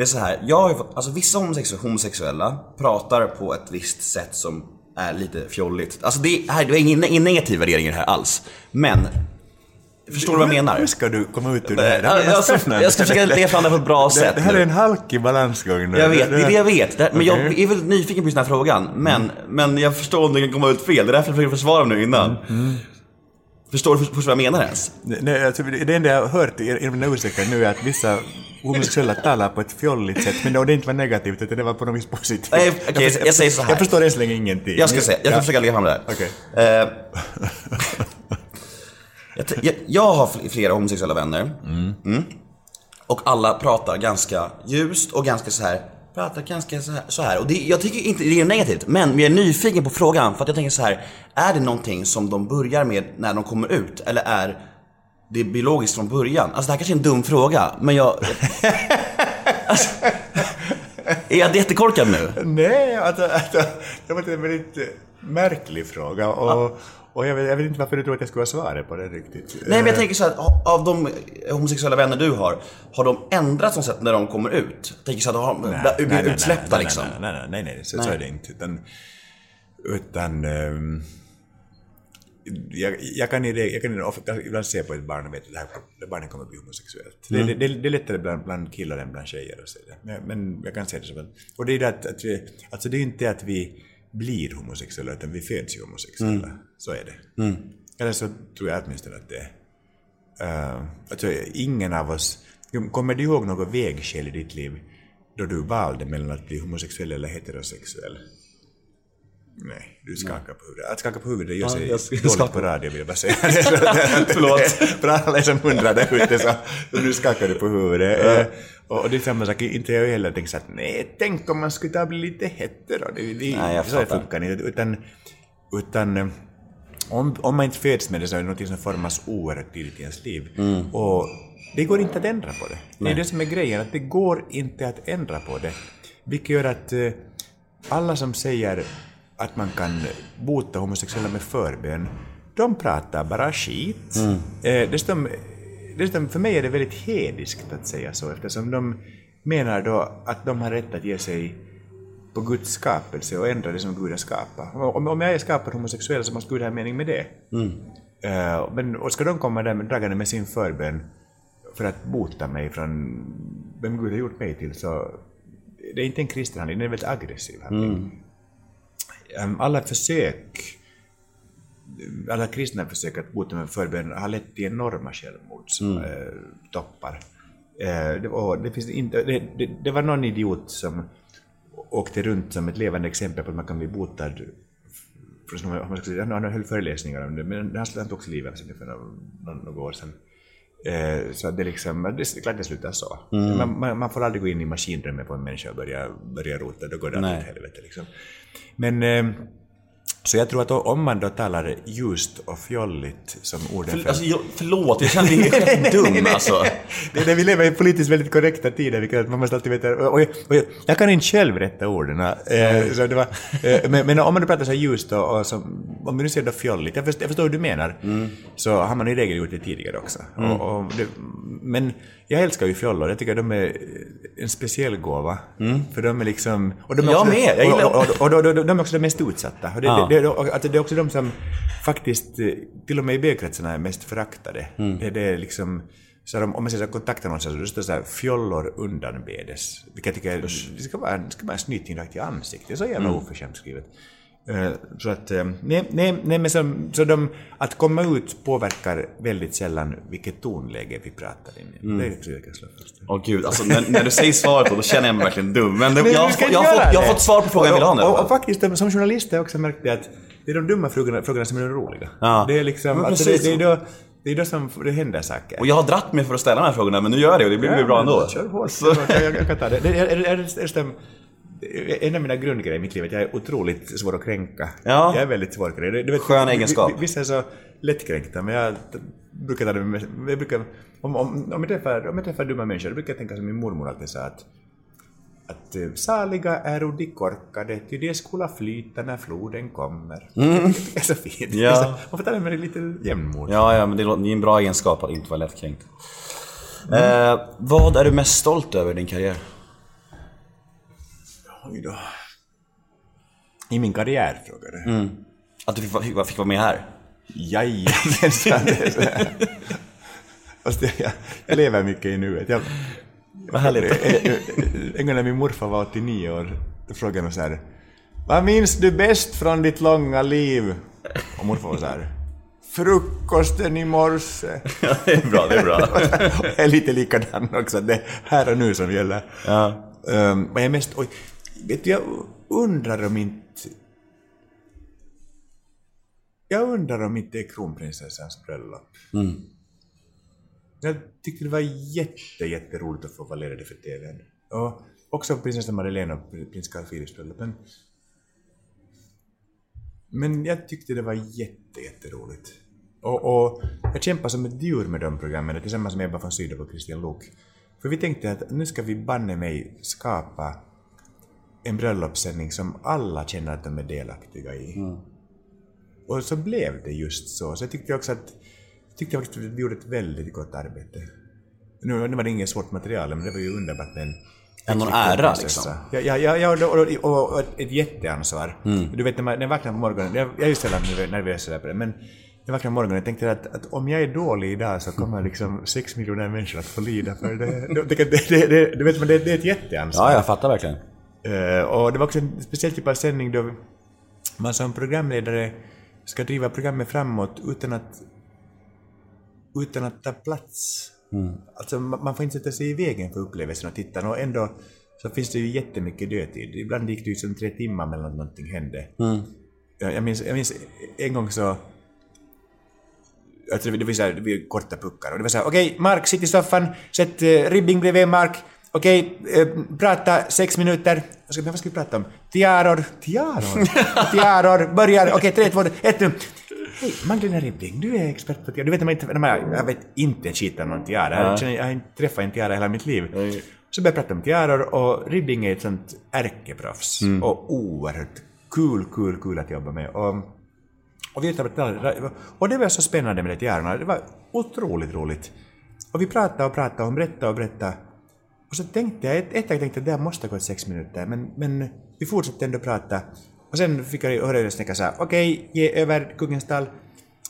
Det är så här, jag har ju fått, alltså vissa homosexuella, pratar på ett visst sätt som är lite fjolligt. Alltså det, här, det är ingen, ingen negativ värdering i det här alls. Men, förstår du vad jag menar? Hur ska du komma ut ur det här? Det Jag, här var jag, ska, jag försöka leda fram det på ett bra sätt det här är en halkig balansgång nu. Jag vet, det är det jag vet. Det, men jag Okej. är väldigt nyfiken på just den här frågan. Men, men jag förstår om det kan komma ut fel. Det är därför jag försöker försvara mig nu innan. Förstår du först vad jag menar ens? Nej, alltså, det enda jag har hört i i mina ursäkter nu är att vissa homosexuella talar på ett fjolligt sätt, men det inte var negativt, utan det var på något vis positivt. Nej, okej, jag säger så här. Jag förstår än så länge ingenting. Jag ska säga, jag ska Ja. försöka lägga fram det här. Okej. Eh, jag, jag, jag har fl- flera homosexuella vänner. Mm. Och alla pratar ganska ljust och ganska så här. Pratar ganska så här. Så här. Och det, jag tycker inte det är negativt, men jag är nyfiken på frågan. För att jag tänker så här. Är det någonting som de börjar med när de kommer ut? Eller är det biologiskt från början? Alltså det här kanske är en dum fråga, men jag... alltså, är jag jättekorkad nu? Nej, alltså, alltså, det var en väldigt märklig fråga och, och jag, vet, jag vet inte varför du tror att jag skulle ha svaret på det riktigt. Nej men jag tänker så här, av de homosexuella vänner du har, har de ändrat som sätt när de kommer ut? Jag tänker så här, de har blivit utsläppta nej, liksom. Nej, nej, nej, nej, nej, så, så är det inte. Utan, utan ehm, jag, jag kan, i det, jag kan ofta, ibland se på ett barn och vet att det här det barnet kommer att bli homosexuellt. Det, det, det, det är lättare bland, bland killar än bland tjejer att se det. Men, men jag kan se det så väl. Och det är det att, att vi, alltså det är inte att vi blir homosexuella, utan vi föds ju homosexuella. Så är det. Eller så tror jag åtminstone att det är. Uh, alltså, ingen av oss... Kommer du ihåg något vägskäl i ditt liv då du valde mellan att bli homosexuell eller heterosexuell? Nej, du skakar på huvudet. Att skaka på huvudet gör sig jag- jag dåligt på radio vill jag bara säga. Förlåt. För alla som undrar där ute så, nu skakar du på huvudet. Eh, Och, det är samma sak, inte jag heller tänkt så att nej, tänk om man skulle ta bli lite hetero. Det, det, Nej, jag så funkar inte. Utan, utan eh, om, om man inte föds med det så är det något som formas oerhört tidigt i ens liv. Mm. Och det går inte att ändra på det. Det är det som är grejen, att det går inte att ändra på det. Vilket gör att eh, alla som säger att man kan bota homosexuella med förbön, de pratar bara skit. Mm. Eh, dessutom, dessutom, för mig är det väldigt hediskt att säga så, eftersom de menar då att de har rätt att ge sig på Guds skapelse och ändra det som Gud har skapat. Om, om jag är skapad homosexuell så måste Gud ha en mening med det. Eh, men och ska de komma där med, dragande med sin förbön för att bota mig från vem Gud har gjort mig till så det är inte en kristen handling, det är en väldigt aggressiv handling. Ehm, Alla försök, alla kristna försök att bota med förbön har lett till enorma självmordstoppar. Eh, det, var, det, finns inte, det, det, det var någon idiot som åkte runt som ett levande exempel på att man kan bli botad från man ska säga, han höll föreläsningar om det, men han han tog också livet av sig för några, år sedan. Eh, så det är liksom, det är klart det slutar så. Man, man, man får aldrig gå in i maskinrummet på en människa och börja, börja rota, då går det åt helvete. Liksom. Men, eh, så jag tror att om man då talar ljust och fjolligt som orden För, alltså, jag, förlåt, jag känner mig helt dum alltså. Det, det, vi lever i politiskt väldigt korrekta tider, vilket man måste alltid veta. Och, och, och jag, kan inte själv rätta orden. Eh, så det var, eh, men, men om man då pratar så här ljust och, och som, om vi nu säger då fjolligt, jag förstår, jag förstår hur du menar, så har man i regel gjort det tidigare också. Och, och det, men jag älskar ju fjollor, jag tycker de är en speciell gåva. För de är liksom... Och de är Jag också, med, jag gillar- och, och, och, och, och, de är också de mest utsatta. Och det, Ja. Det, det, att det är också de som faktiskt, eh, till och med i byggkretsarna, är mest föraktade. Mm. Det, det är liksom... Så här, om man ser så här kontaktannonser så det står så här fjollor undanbedes. Vilket jag tycker det ska vara, det ska vara en snyting rakt i ansiktet. Det så jävla Mm. oförskämt skrivet. Eh, Så att, eh, nej, nej, nej men så, så de, att komma ut påverkar väldigt sällan vilket tonläge vi pratar i. Mm. Det tror jag kan slå fast. Åh gud, alltså när, när du säger svaret på då känner jag mig verkligen dum. Men, det, Men jag, jag, göra fått, jag har fått svar på frågan jag vill ha nu. Och, och, och faktiskt, som journalist har jag också märkt det att det är de dumma frågorna, frågorna som är de roliga. Ja. Det är liksom, alltså det, det, är då, det är då som det händer saker. Och jag har dratt mig för att ställa de här frågorna, men nu gör jag det och det blir, blir bra ändå. Kör hårt. Hårt. Jag, jag, jag kan ta det. det är, är, är, är, är, en av mina grundgrejer i mitt liv är att jag är otroligt svår att kränka. Ja. Jag är väldigt svårkränkt. Du vet, Skön egenskap. vi- vi- Vissa är så lättkränkta, men jag brukar ta det med... Jag brukar, om, om, om, jag träffar, om jag träffar dumma människor, då brukar jag tänka som min mormor alltid sa att att eh, saliga är de korkade, ty de skola flyta när floden kommer. Det är så fint. Mm. Ja. Man får ta det med lite jämnmod. Ja, ja, men det är en bra egenskap att inte vara lättkränkt. Eh, vad är du mest stolt över i din karriär? Oj då. I min karriär, frågar du? Att du fick, fick, fick vara med här? Jajamensan. är. Fast jag, jag, jag lever mycket i nuet. Jag, Vad härligt. en gång när min morfar var 89 år, då frågade han så här. Vad minns du bäst från ditt långa liv? Och morfar var så här. Frukosten i morse. Ja, det är bra, det är bra. jag är lite likadan också. Det är här och nu som gäller. Ja. Um, vad jag mest... Oj, vet du, jag undrar om inte... Jag undrar om inte det är kronprinsessans bröllop. Jag tyckte det var jätte, jätteroligt att få vara ledare för TVn. Och också prinsessan Madeleine och prins Carl Philips bröllop. Men, men jag tyckte det var jätte, jätteroligt. Och, och jag kämpade som ett djur med de programmen tillsammans med Ebba von Sydow och Christian Luuk. För vi tänkte att nu ska vi banne mig skapa en bröllopssändning som alla känner att de är delaktiga i. Och så blev det just så. Så jag tyckte också att, tyckte faktiskt att vi gjorde ett väldigt gott arbete. Nu, nu var det inget svårt material, men det var ju underbart med en en riktig ära, liksom. Ja, ja, ja, ja och, och, och, ett, jätteansvar. Du vet när, man, när jag vaknar på morgonen, jag, jag är ju sällan nervö- nervös på det, men när jag vaknar på morgonen jag tänkte att, att om jag är dålig idag så kommer liksom sex miljoner människor att få lida för det. det, det, det, det, du vet, men det, det är ett jätteansvar. Ja, jag fattar verkligen. Eh, och det var också en speciell typ av sändning då man som programledare ska driva programmet framåt utan att utan att ta plats. Alltså man man får inte sätta sig i vägen för upplevelsen av tittarna och ändå så finns det ju jättemycket dödtid. Ibland gick det ju som tre timmar mellan att någonting hände. Jag, jag, minns, jag minns en gång så Alltså det, var så här, det var korta puckar och det var så här, okej, Mark, sitt i soffan, sätt uh, ribbing bredvid Mark, okej, eh, prata sex minuter. Vad ska, vad ska vi prata om? Tiaror, tiaror, tiaror, börjar, okej, tre, två, ett nu. Hej, Magdalena Ribbing, du är expert på tiara. Du vet, när man inte, när man, jag vet inte en skit om någon tiara. Jag, jag har inte träffat en tiara hela mitt liv. Så började jag prata om tiaror och Ribbing är ett sånt ärkeproffs. Och oerhört kul, kul, kul att jobba med. Och, och, vi och det var så spännande med det tiarorna. Det var otroligt roligt. Och vi pratade och pratade och berättade och berättade. Och så tänkte jag, ett, ett tag tänkte jag det här måste gått sex minuter, men, men vi fortsatte ändå prata. Och sen fick jag höra en snäcka såhär, okej, ge över Kungens stall.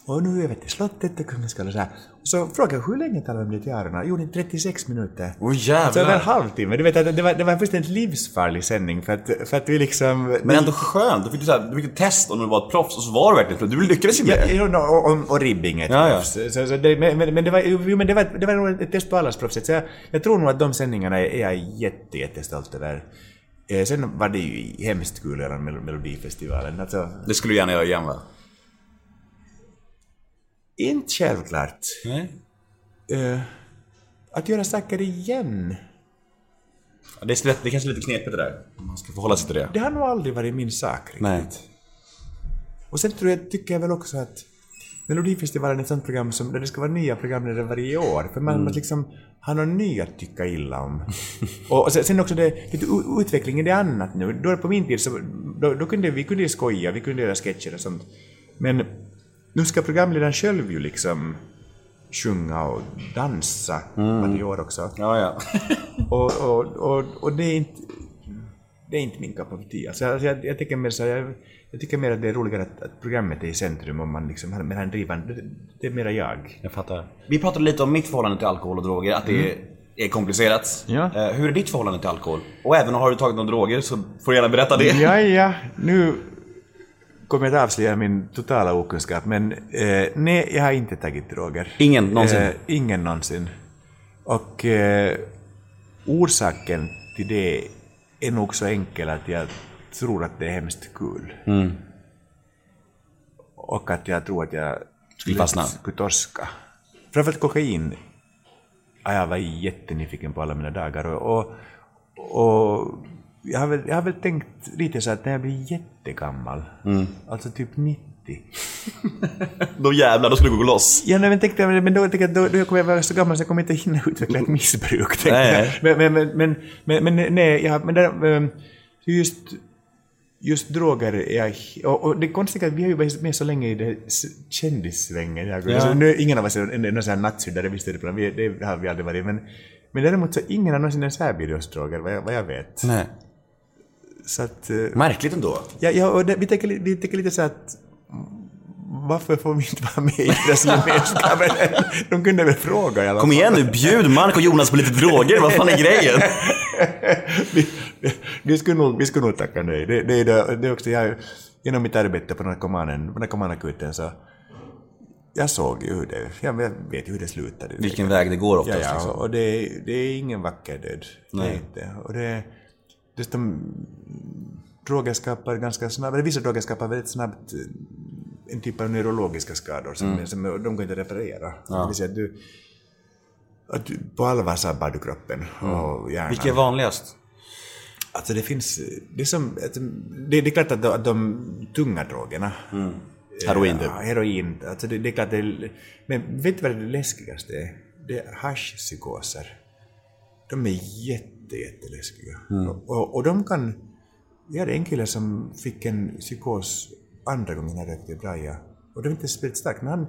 Och nu över till slottet och Kungens stall och såhär. Så frågade jag, hur länge talade om tiarorna? Jo, det är 36 minuter. Åh Så över en jävlar. halvtimme. Du vet, att det var, det var en fullständigt livsfarlig sändning för att, för att vi liksom... Men ändå skönt. Du fick, så här, du fick ett test om du var ett proffs och så var du verkligen. Du lyckades ju med Ja, det. ja, och, och, och ribbing är ett Ja, ja. proffs. Så, så det, men, men, det var, jo, men det var, det var nog ett test på allas proffset. Så jag, jag tror nog att de sändningarna är, är jag jätte, jättestolt över. Eh, sen var det ju hemskt kul att göra Mel- Melodifestivalen. Alltså, Det skulle du gärna göra igen va? Inte självklart. Nej. Eh, att göra saker igen, Ja, Det är, lätt- det är kanske lite knepigt det där. Man ska förhålla sig till det. det har nog aldrig varit min sak riktigt. Nej. Och sen tror jag, tycker jag väl också att Melodifestivalen är ett sånt program som, där det ska vara nya programledare varje år. För man, man liksom har någon ny att tycka illa om. och, och sen, sen också det, det, u- utvecklingen är annat nu. Då på min tid så, då, då kunde vi kunde skoja, vi kunde göra sketcher och sånt. Men nu ska programledaren själv ju liksom sjunga och dansa varje år också. Ja, ja. Och, och, och, och det är inte... Det är inte min cup of tea. Alltså, jag, jag, jag, tycker mer så, jag, jag tycker mer att det är roligare att, att programmet är i centrum om man liksom har med en drivande... Det, det är mera jag. Jag fattar. Vi pratade lite om mitt förhållande till alkohol och droger, att det är, är komplicerat. Ja. Eh, hur är ditt förhållande till alkohol? Och även har du tagit några droger så får du gärna berätta det. Ja, ja, nu kommer jag att avslöja min totala okunskap, men eh, nej, jag har inte tagit droger. Ingen någonsin? Eh, ingen någonsin. Och eh, orsaken till det är nog så enkel att jag tror att det är hemskt kul. Mm. Och att jag tror att jag Skulle fastna. skulle torska. Framförallt kokain har jag varit jättenyfiken på alla mina dagar. Och, och, och jag, har väl, jag har väl tänkt lite så att när jag blir jättegammal, Mm. alltså typ 90, Då jävlar, då skulle du gå loss. Ja, nej, men, tänkte, jag, men då, tänkte jag, då, då kommer jag vara så gammal så jag kommer inte hinna utveckla ett missbruk. Nej. Men, men, men, men, men, nej, ja, men där, ehm, just, just droger är jag... Och, och det är konstigt att vi har ju varit med så länge i kändissvängen. Ja. alltså, nu, ingen av oss är någon sån här nattsyndare, visst är det det har vi aldrig varit. Men, men däremot så ingen har någonsin ens erbjudit oss droger, vad jag, vad jag vet. Nej. Så att... eh, Märkligt ändå. Ja, ja och det, vi, tänker, vi tänker lite så att varför får vi inte vara med i deras gemenskapen? De kunde väl fråga i alla Kom fall. igen nu, bjud Mark och Jonas på lite droger, vad fan är grejen? vi, vi, skulle nog, vi skulle nog tacka nej. Det, det, det, det också, jag, genom mitt arbete på narkomanen, narkomanakuten så jag såg ju hur det, jag vet ju hur det slutade. Vilken väg det går Ja, oftast ja, liksom. och det, det är ingen vacker död. Det är Nej. inte. Och det, dessutom, droger skapar ganska snabbt, eller vissa droger skapar väldigt snabbt eh, en typ av neurologiska skador som, Mm. som de går inte att reparera. Det vill säga att du, att du på allvar sabbar du kroppen och hjärnan. Vilket är vanligast? Alltså det finns, det är som, det, det är klart att de, att de tunga drogerna, Heroin typ. ja, heroin, alltså det, det är klart det är, men vet du vad det läskigaste är? Det är haschpsykoser. De är jätte, jätteläskiga. Och, och, och de kan, vi hade en kille som fick en psykos andra gången han rökte braja. Och det var inte speciellt starkt, men han,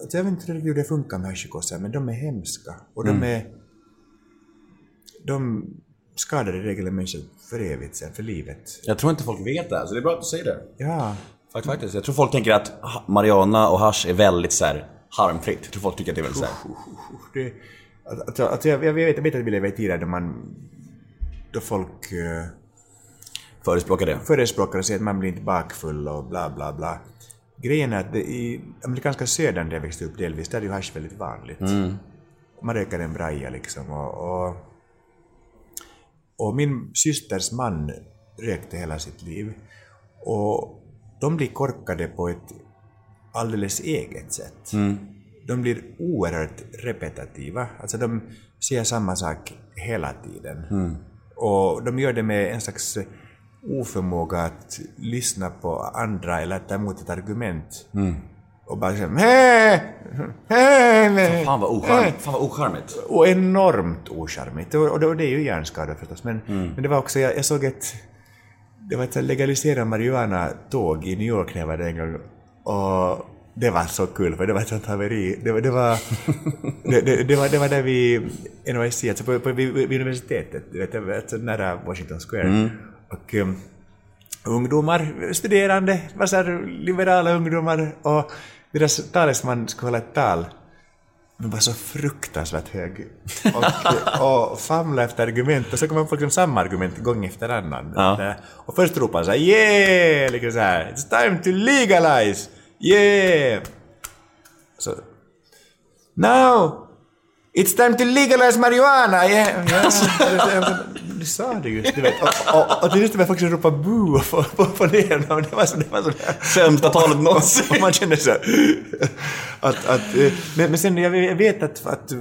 alltså jag vet inte hur det funkar med haschpsykoser, men de är hemska. Och de är, de skadar i regel en människa för evigt sen, för livet. Jag tror inte folk vet det här, så det är bra att du säger det. Ja, Fakt- Faktiskt. Jag tror folk tänker att marijuana och hasch är väldigt så här harmfritt. Jag tror folk tycker att det är väldigt så här. det, alltså, alltså, jag, jag, vet, jag vet att vi lever i tider då man, då folk uh, Förespråkar det. förespråkar säger att man blir inte bakfull och bla bla bla. Grejen är att det, i amerikanska södern där jag växte upp delvis, där är ju hasch väldigt vanligt. Man röker en braja liksom och, och, och min systers man rökte hela sitt liv. Och de blir korkade på ett alldeles eget sätt. De blir oerhört repetitiva, alltså de säger samma sak hela tiden. Och de gör det med en slags oförmåga att lyssna på andra eller ta emot ett argument. Och bara säga hej, hej, Fan vad, ocharm, fan vad ocharmigt. och enormt ocharmigt. Och, och, det, är ju hjärnskada förstås. Men, men det var också, jag, jag såg ett, det var ett legaliserat marijuana-tåg i New York när jag var där en gång. Och det var så kul för det var ett sånt haveri. Det var, det var, det, det, det var, det var där vid NYC, alltså på, på, vid, vid universitetet, vet, alltså nära Washington Square. Och um, ungdomar, studerande, var så här liberala ungdomar och deras talesman skulle hålla ett tal. Men var så fruktansvärt hög. Och, och famla efter argument. Och så kommer man få liksom samma argument gång efter annan. Ja. Och först ropar han såhär yeah! Liksom så här, It's time to legalize! Yeah! Så, Now! It's time to legalize marijuana! Yeah, yeah. Du sa det just, du vet. Och, och, och till sist var jag faktiskt ropa boo och få, få, få ner dem. Det var så, det var så Sämsta talet någonsin. man känner så att, att, eh, men, men sen jag vet- att, att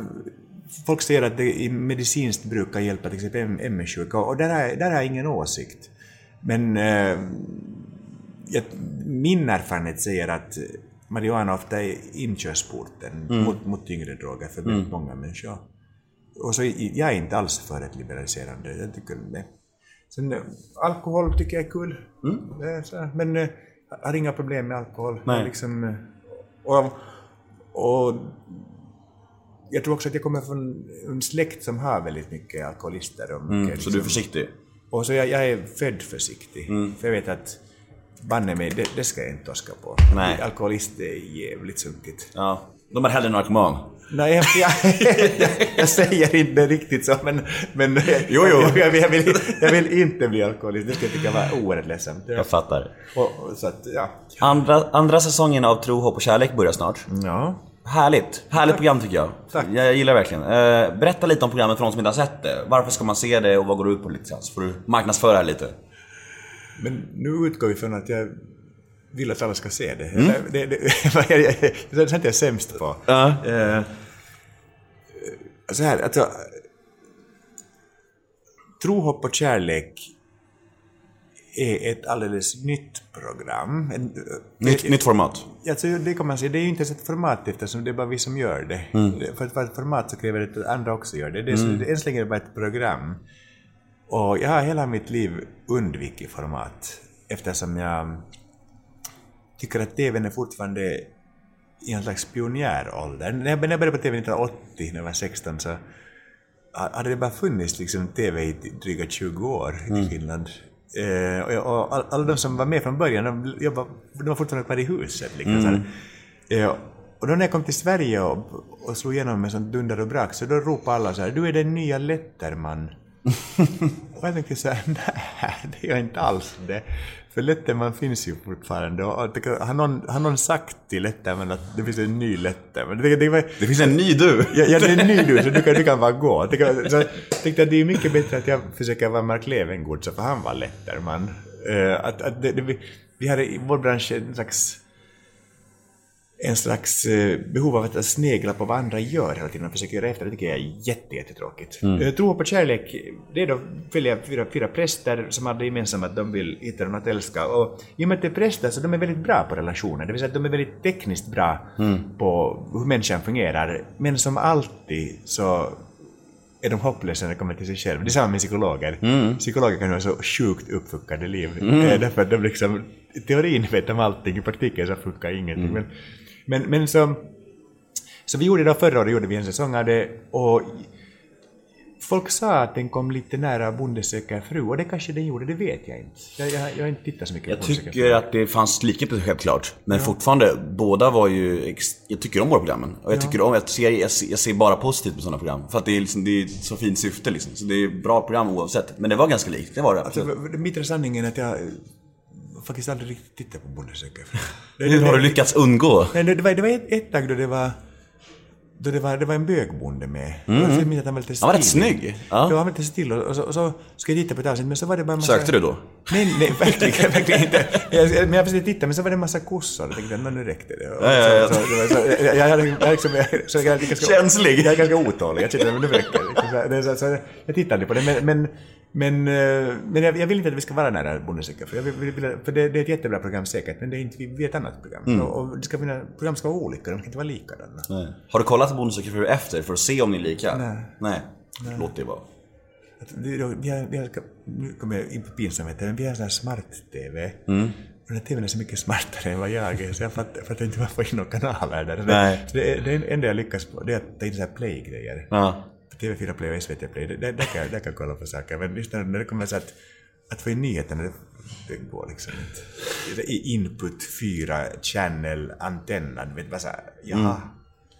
folk säger att det i medicinskt brukar hjälpa till exempel MS-sjuka och där har, där har jag ingen åsikt. Men eh, jag, min erfarenhet säger att marijuana ofta är inkörsporten Mm. mot, mot tyngre droger för väldigt många människor. Och så jag är inte alls för ett liberaliserande. Jag tycker det. Sen eh, alkohol tycker jag är kul. Är så men eh, jag har inga problem med alkohol. Mm. Nej. Liksom, eh, och, och jag tror också att jag kommer från en släkt som har väldigt mycket alkoholister. Och mycket, Mm, så liksom, du är försiktig? och så jag, jag är född försiktig. Mm. För jag vet att banne mig, det, det ska jag inte torska på. Nej. Alkoholist är jävligt sunkigt. Ja. De är hellre narkoman. Nej, jag, jag, jag säger inte riktigt så, men... men Jo, jo. Jag, jag, vill, jag vill inte bli alkoholist, det skulle jag tycka var oerhört ledsamt. Jag fattar. Och, så att, ja. Andra, andra säsongen av Tro, hopp och kärlek börjar snart. Ja. Härligt! Härligt program tycker jag. Tack. Jag, gillar det verkligen. Eh, berätta lite om programmet för de som inte har sett det. Varför ska man se det och vad går det ut på lite? Så får du marknadsföra det lite. Men nu utgår vi från att jag vill att alla ska se det. Mm. Eller, det, det, jag, jag, jag, det är sånt jag är sämst på. Ja. Eh, så här, alltså... Tro, hopp och kärlek är ett alldeles nytt program. En, Nytt, nytt format. Alltså, det kan man säga, det är ju inte ens ett format eftersom det är bara vi som gör det. Det- För att vara ett format så kräver det att andra också gör det. det är så, det, än så länge är det bara ett program. Och jag har hela mitt liv undvikit format eftersom jag tycker att TVn är fortfarande i en slags pionjärålder. När jag började på TV 1980, när jag var 16, så hade det bara funnits liksom TV i dryga 20 år i Finland. Eh, och, jag- och all, alla de som var med från början, de, jobbade, de var fortfarande kvar i huset. Liksom, här. eh, och då när jag kom till Sverige och, och slog igenom med sånt dunder och brak, så då ropade alla så här, du är den nya Letterman. Och jag tänkte så här, nej, det är jag inte alls det. För Letterman finns ju fortfarande. Och, det- har, någon, har någon sagt till Letterman att det finns en ny Letterman? Det, det, var, Det finns en ny du! Ja, ja, det är ny nu, så du kan, du kan bara gå. Det kan, så jag tänkte att det är mycket bättre att jag försöker vara Mark Levengood, för han var Letterman. Uh, att, att det, det, vi, vi hade i vår bransch en slags en slags eh, behov av att snegla på vad andra gör hela tiden och försöka göra efter. Det tycker jag är jätte, jättetråkigt. Mm. Tro på kärlek, det är då följer fyra, fyra präster som har det gemensamt att de vill hitta något att älska. Och i och med att det är präster så de är väldigt bra på relationer. Det vill säga att de är väldigt tekniskt bra på hur människan fungerar. Men som alltid så är de hopplösa när det kommer till sig själv. Det är samma med psykologer. Psykologer kan ha så sjukt uppfuckade liv. Eh, Därför att de liksom, i teorin vet de allting, i praktiken så funkar ingenting. Men, men, men så, så vi gjorde då förra året gjorde vi en säsong av det och folk sa att den kom lite nära Bonde söker fru och det kanske den gjorde, det vet jag inte. Jag, jag, jag har inte tittat så mycket Jag på söker tycker att det fanns likhet självklart. Men fortfarande, båda var ju... Jag tycker om våra programmen. Och jag tycker om, jag ser, jag ser, jag ser bara positivt på sådana program. För att det är, liksom, det är ett så fint syfte liksom. Så det är bra program oavsett. Men det var ganska likt, det var det. Alltså, absolut. mitt är sanningen är att jag faktiskt aldrig riktigt tittat på Bonde söker fru. Hur har du lyckats undgå? Nej, det var, det var ett, ett tag då det var då det var, det var en bögbonde med. Mm. Jag minns att han var lite Han var rätt stilig. snygg. Ja. Han var lite still och, så, och så skulle jag titta på ett avsnitt men så var det bara en massa... Sökte du då? Nej, nej, verkligen, verkligen inte. Jag, men jag försökte titta men så var det en massa kossor. Jag tänkte, "Nå, nu räckte det. Och Ja, ja, ja. Så, så, det var så, jag, jag, hade- jag, liksom, jag, så jag, är ganska, Känslig. Jag är ganska otålig. Jag kände, men nu räcker det. Så. Så, så, jag tittade på det men, men men, eh, men jag, jag vill inte att vi ska vara nära söker fru. Jag vill, för det, det är ett jättebra program säkert, men det är inte vi, vi är ett annat program. Mm. Och, och det ska finna, program ska vara olika, de kan inte vara likadana. Nej. Har du kollat söker fru efter för att se om ni är lika? Nej. Nej. Låt det vara. Att då- Vi har, vi har, nu kommer jag in på pinsamheten, men vi har sån här smart-TV. Mm. Och den här TVn är så mycket smartare än vad jag är, så jag fattar, fattar inte varför jag får in några kanaler där. Så Nej. Det, så det, enda jag lyckas på, det är att ta in så här play-grejer. Ja. TV4 Play och SVT Play, det- där, där, kan, där kan jag kolla på saker. Men just när, när det kommer så att, att få in nyheterna, det, det går liksom inte. Input 4, channel, antenna, du vet bara såhär, jaha.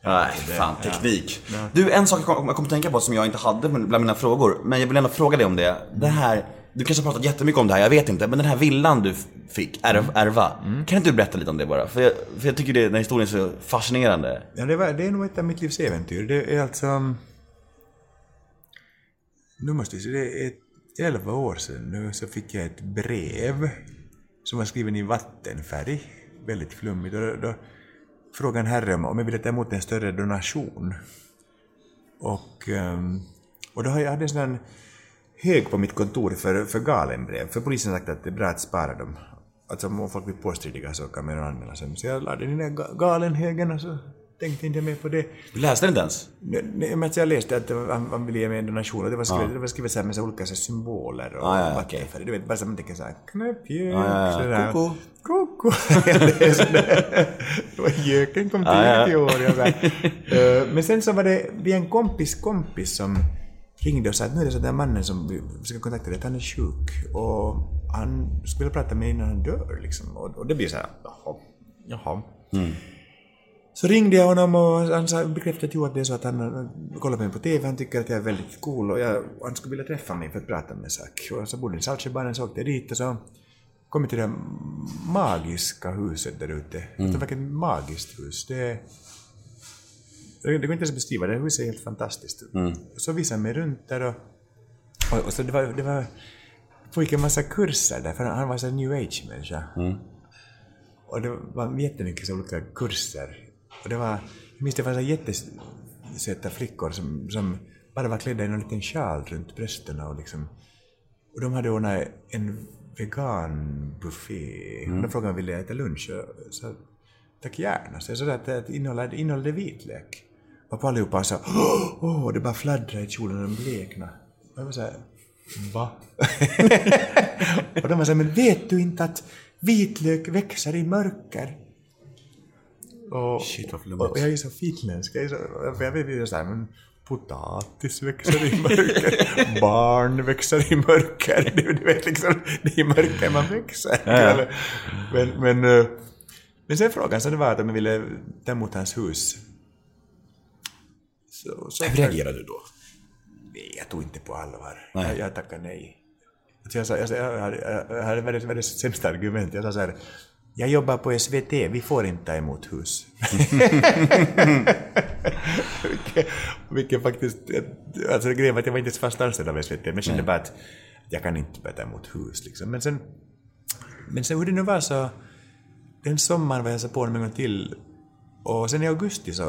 Nej, fan, teknik. Du, en sak jag kom, jag kom att tänka på som jag inte hade bland mina frågor, men jag vill ändå fråga dig om det. Det här, du kanske har pratat jättemycket om det här, jag vet inte, men den här villan du fick ärv, ärva, kan inte du berätta lite om det bara? För jag, för jag tycker det, den här historien är så fascinerande. Ja, det, var, det är nog ett av mitt livs äventyr. Det är alltså... Nu måste vi se, det är ett, 11 år sedan nu så fick jag ett brev som var skriven i vattenfärg, väldigt flummigt. Och då, då frågade en herre om jag ville ta emot en större donation. Och, ehm, och då hade jag en sån här hög på mitt kontor för, för galenbrev, för polisen har sagt att det är bra att spara dem. alltså om folk blir påstridiga så kan man anmäla sig. Så jag lade den i ga- galenhögen och så tänkte inte mer på det. Du läste den inte ens? Nej, men jag läste att han, han ville ge mig en donation och det var skrivet, det var skrivet så här med så olika så symboler och Ah, ja, vattenfärger. Du vet, bara så man tänker såhär knäppjök, Ah, ja, ja. Koko. Koko. Det. Var göken kom Ah, tidigt i år. Jag. Eh, Men sen så var det vi en kompis kompis som ringde och sa att nu är det så där mannen som vi ska kontakta dig, han är sjuk och han skulle prata med mig innan han dör liksom. Och, och det blir så här, jaha, jaha. Så ringde jag honom och han sa, bekräftade ju att det är så att han han kollar på mig på TV, han tycker att jag är väldigt cool och jag, han skulle vilja träffa mig för att prata med sak. Och så bodde i Saltsjöbaden så åkte jag dit och så kom jag till det magiska huset där ute. Det var ett magiskt hus. Det, det går inte ens att beskriva, det huset är helt fantastiskt. Så visade han mig runt där och, och, och så det var, det var pågick en massa kurser där, för han, var så new age-människa. Och det var jättemycket så olika kurser. Och det var, jag minns det var så jättesöta flickor som, som bara var klädda i en liten sjal runt brösten och liksom... Och de hade ordnat en veganbuffé. Mm. De frågade om jag ville äta lunch och så tack gärna. Så jag sa att det innehåller, innehåller vitlök. Och på allihopa sa åh, oh, det bara fladdrade i kjolen och den bleknade. Och jag var såhär, va? och de var såhär, men vet du inte att vitlök växer i mörker? Och, Shit, vad flummigt. och jag är så finländsk, jag är så, jag vet inte såhär, men potatis växer i mörker, barn växer i mörker, du, du vet liksom, det är i mörker man växer. Men, men, eh, men sen frågan så det var att om jag ville ta emot hans hus. Så, så Hur reagerade du då? Nej, jag tog inte på allvar. Nej. Jag, jag tackade nej. Så jag, sa, jag, jag, hade- jag hade världens, världens sämsta argument. Jag sa så här, jag jobbar på SVT, vi får inte ta emot hus. vilket, vilket faktiskt, alltså grejen var att jag var inte ens fast anställd av SVT, men jag kände bara att jag kan inte börja ta emot hus liksom. Men sen, men sen hur det nu var så, den sommaren var jag så på dem en gång till och sen i augusti så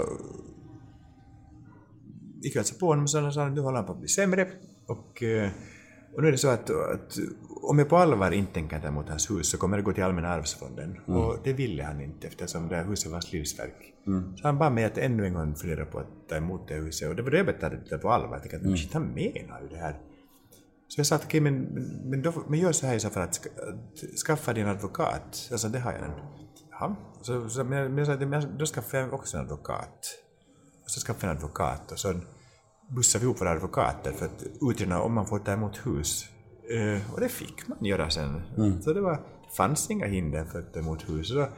gick jag alltså på honom och sa att nu håller han på att bli sämre. Och, eh, och nu är det så att, att om jag på allvar inte tänker ta emot hans hus så kommer det gå till Allmänna arvsfonden. Och det ville han inte eftersom det här huset var hans livsverk. Så han bad mig att ännu en gång fundera på att ta emot det huset. Och det var då jag började ta det på allvar. Jag tänkte att mm. shit, han menar ju det här. Så jag sa att okej, men, men, men, då, men gör så här i så fall att, ska, att skaffa din advokat. Alltså det har jag redan. Ja. Så, så, men, men men då skaffar jag också en advokat. Och så skaffade jag en advokat och så bussade vi ihop våra advokater för att utreda om man får ta emot hus. Eh, och det fick man göra sen. Så det, var, det fanns inga hinder för att ta emot hus. Så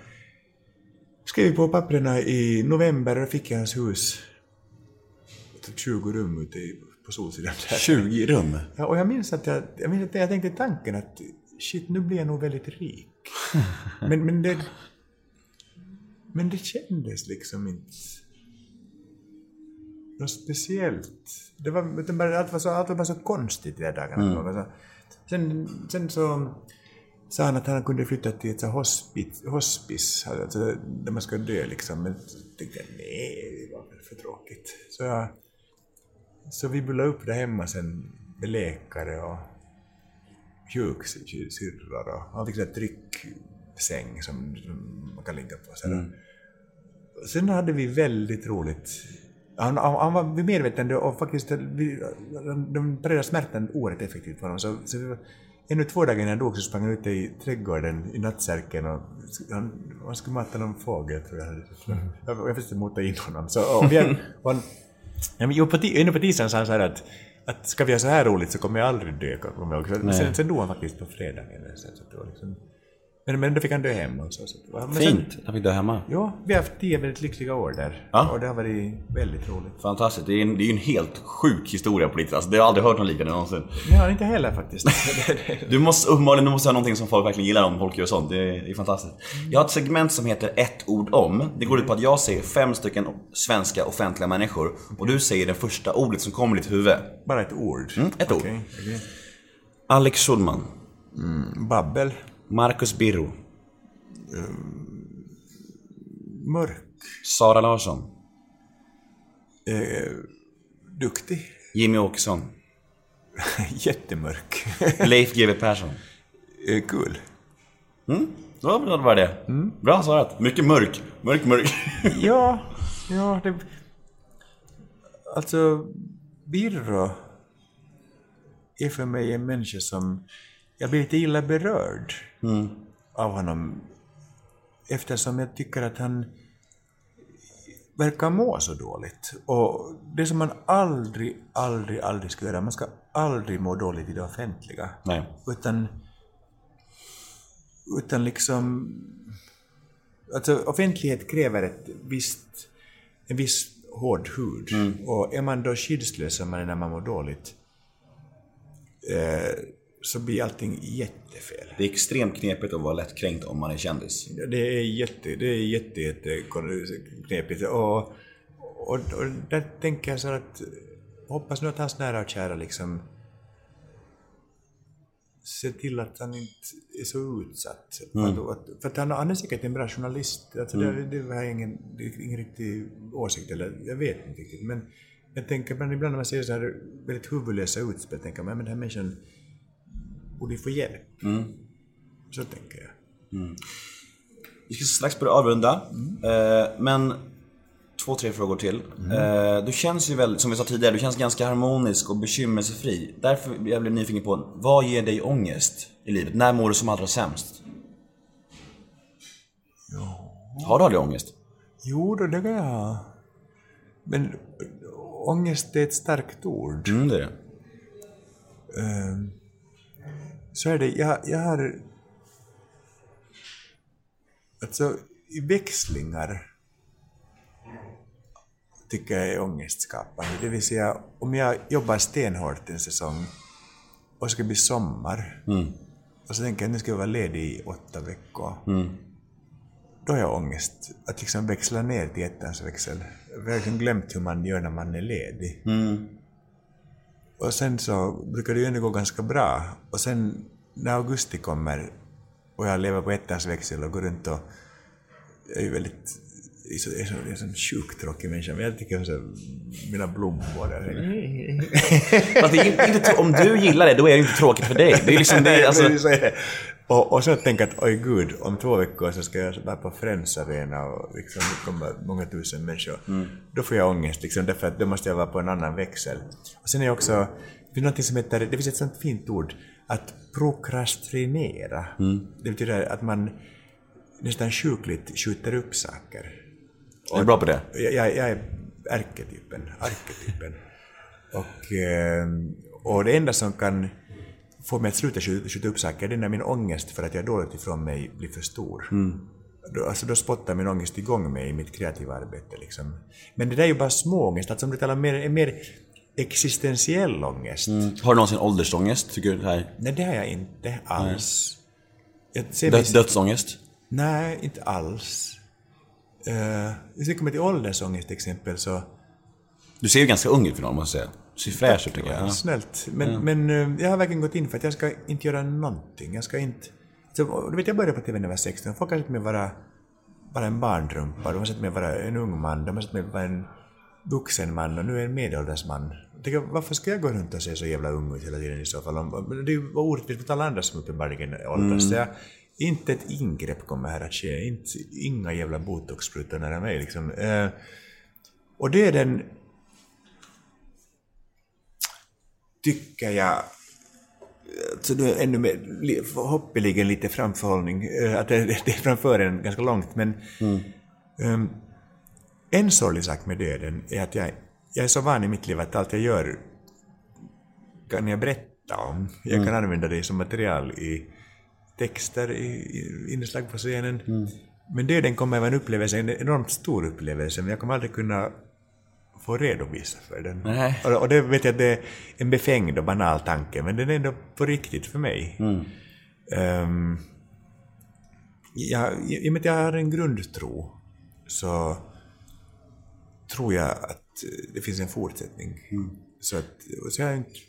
skrev på papperna i november och fick jag hans hus. Typ 20 rum ute i, på Solsidan. där. 20 rum? Ja, och jag minns att jag, jag, minns att jag tänkte tanken att shit, nu blir jag nog väldigt rik. men, men det... Men det kändes liksom inte något speciellt. Det var, utan bara, allt, var så, allt var bara så konstigt i de dagarna. Mm. Sen, sen så sa han att han kunde flytta till ett hospice, hospice alltså, där man ska dö liksom. Men så tänkte jag nej, det var väl för tråkigt. Så, jag, så vi bullade upp där hemma sen med läkare och sjuksyrror och han fick en trycksäng som, som man kan ligga på. Så här. Sen hade vi väldigt roligt. Han, han, han var vid medvetande och faktiskt vi, de parerade smärtan oerhört effektivt på honom. Så, så vi ännu två dagar innan han dog så sprang han ute i trädgården i nattsärken och han, han skulle mata någon fågel tror jag. Jag, jag försökte mota in honom. Så, och vi, och han, Ja, men på, ännu på tisdagen sa han så här att, att ska vi ha så här roligt så kommer jag aldrig dö. Kommer jag Sen, sen dog han faktiskt på fredagen. Så det var liksom, men, men då fick han dö hemma och så. så men sen- Fint, jag fick dö hemma. Ja, vi har haft tio väldigt lyckliga år där. Ja. Och det har varit väldigt roligt. Fantastiskt. Det är, en, det är ju en helt sjuk historia på ditt alltså, Det har jag aldrig hört någon liknande någonsin. Har inte heller faktiskt. Du måste uppenbarligen du måste ha någonting som folk verkligen gillar om folk gör sånt. Det är, det är fantastiskt. Jag har ett segment som heter ett ord om. Det går ut på att jag säger fem stycken svenska offentliga människor och du säger det första ordet som kommer i ditt huvud. Bara ett ord. Mm, ett ord. Okej, okej. Alex Schulman. Babbel. Marcus Birro. Mörk. Sara Larsson. Eh, duktig. Jimmy Åkesson. Jättemörk. Leif GW Persson. eh, kul. Ja, det var det. Bra svarat. Mycket mörk. Mörk, mörk. Ja, ja, det... Alltså, Birro är för mig en människa som... Jag blir lite illa berörd av honom eftersom jag tycker att han verkar må så dåligt. Och det som man aldrig, aldrig, aldrig ska göra, man ska aldrig må dåligt i det offentliga. Nej. Utan, utan liksom... Alltså offentlighet kräver ett visst, en viss hård hud. Och är man då skyddslös när man mår dåligt, eh, så blir allting jättefel. Det är extremt knepigt att vara lättkränkt om man är kändis. Det är jätte, det är jätte, jätte knepigt. Och, och, och där tänker jag så att hoppas nu att hans nära och kära liksom ser till att han inte är så utsatt. Att, att, för att han, han är säkert en bra journalist. Alltså det, det har jag ingen, det ingen riktig åsikt, eller jag vet inte riktigt. Men jag tänker ibland när man ser så här väldigt huvudlösa utspel, tänker man men den här människan borde ju få hjälp. Så tänker jag. Vi ska strax börja avrunda. Eh, men två, tre frågor till. Eh, du känns ju väldigt, som vi sa tidigare, du känns ganska harmonisk och bekymmersfri. Därför jag blev nyfiken på, vad ger dig ångest i livet? När mår du som allra sämst? Har du aldrig ångest? Jo, då, det kan jag. Men ångest är ett starkt ord. Mm, det är det. Ehm, så är det, jag, jag har... Alltså, i växlingar tycker jag är ångestskapande. Det vill säga, om jag jobbar stenhårt en säsong och det ska bli sommar och så tänker jag att nu ska jag vara ledig i åtta veckor. Då har jag ångest att liksom växla ner till ettans växel. Jag har liksom glömt hur man gör när man är ledig. Och sen så brukar det ju ändå gå ganska bra. Och sen när augusti kommer och jag lever på ettans växel och går runt och... Jag är ju väldigt... Jag är så, jag är så, jag är så en sjukt tråkig människa, men jag tycker om mina blommor. Fast det är inte, inte, om du gillar det, då är det inte tråkigt för dig. Det är liksom det, alltså, Är och, och så tänker jag att oj gud, om två veckor så ska jag vara på Friends Arena och liksom, det kommer många tusen människor. Då får jag ångest, liksom, därför att då måste jag vara på en annan växel. Och sen är jag också, det finns något som heter, det finns ett sånt fint ord, att prokrastinera. Det betyder att man nästan sjukligt skjuter upp saker. är du bra på det? Jag, jag, jag är ärketypen, arketypen. Och, eh, och det enda som kan få mig att sluta skjuta, upp saker, det är när min ångest för att jag är dåligt ifrån mig blir för stor. Då, alltså då spottar min ångest igång mig i mitt kreativa arbete. Liksom. Men det där är ju bara småångest, alltså om du talar mer, mer existentiell ångest. Har du någonsin åldersångest? Tycker du det här? Nej, det har jag inte alls. Jag ser mig- Dö- dödsångest? Nej, inte alls. Uh, hvis vi kommer till åldersångest till exempel så... Du ser ju ganska ung ut för någon, måste jag säga. Ser fräsch ut tycker jag. Ja. Snällt. Men, men eh, jag har verkligen gått in för att jag ska inte göra någonting. Jag ska inte... Så, du vet, jag började på TV när jag var 16. Folk har sett mig vara, vara en barnrumpa, de har sett mig vara en ung man, de har sett mig vara en vuxen man och nu är jag en medelålders man. Jag tänker, varför ska jag gå runt och se så jävla ung ut hela tiden i så fall? Det är ju orättvist mot alla andra som uppenbarligen åldras. Jag, inte ett ingrepp kommer här att ske. Inte, inga jävla botoxsprutor nära mig liksom. Eh, och det är den tycker jag så nu ännu mer, li- hoppeligen lite framförhållning, eh, att det, är framför en ganska långt, men ehm, en sorglig sak med döden är att jag, jag är så van i mitt liv att allt jag gör kan jag berätta om. Jag kan använda det som material i texter, i, i inslag på scenen. Men döden kommer vara en upplevelse, en enormt stor upplevelse, men jag kommer aldrig kunna få redovisa för den. Nej. Och, och det vet jag det är en befängd och banal tanke, men den är ändå på riktigt för mig. Ehm, jag, I och med att jag har en grundtro så tror jag att det finns en fortsättning. Så att, så jag, inte-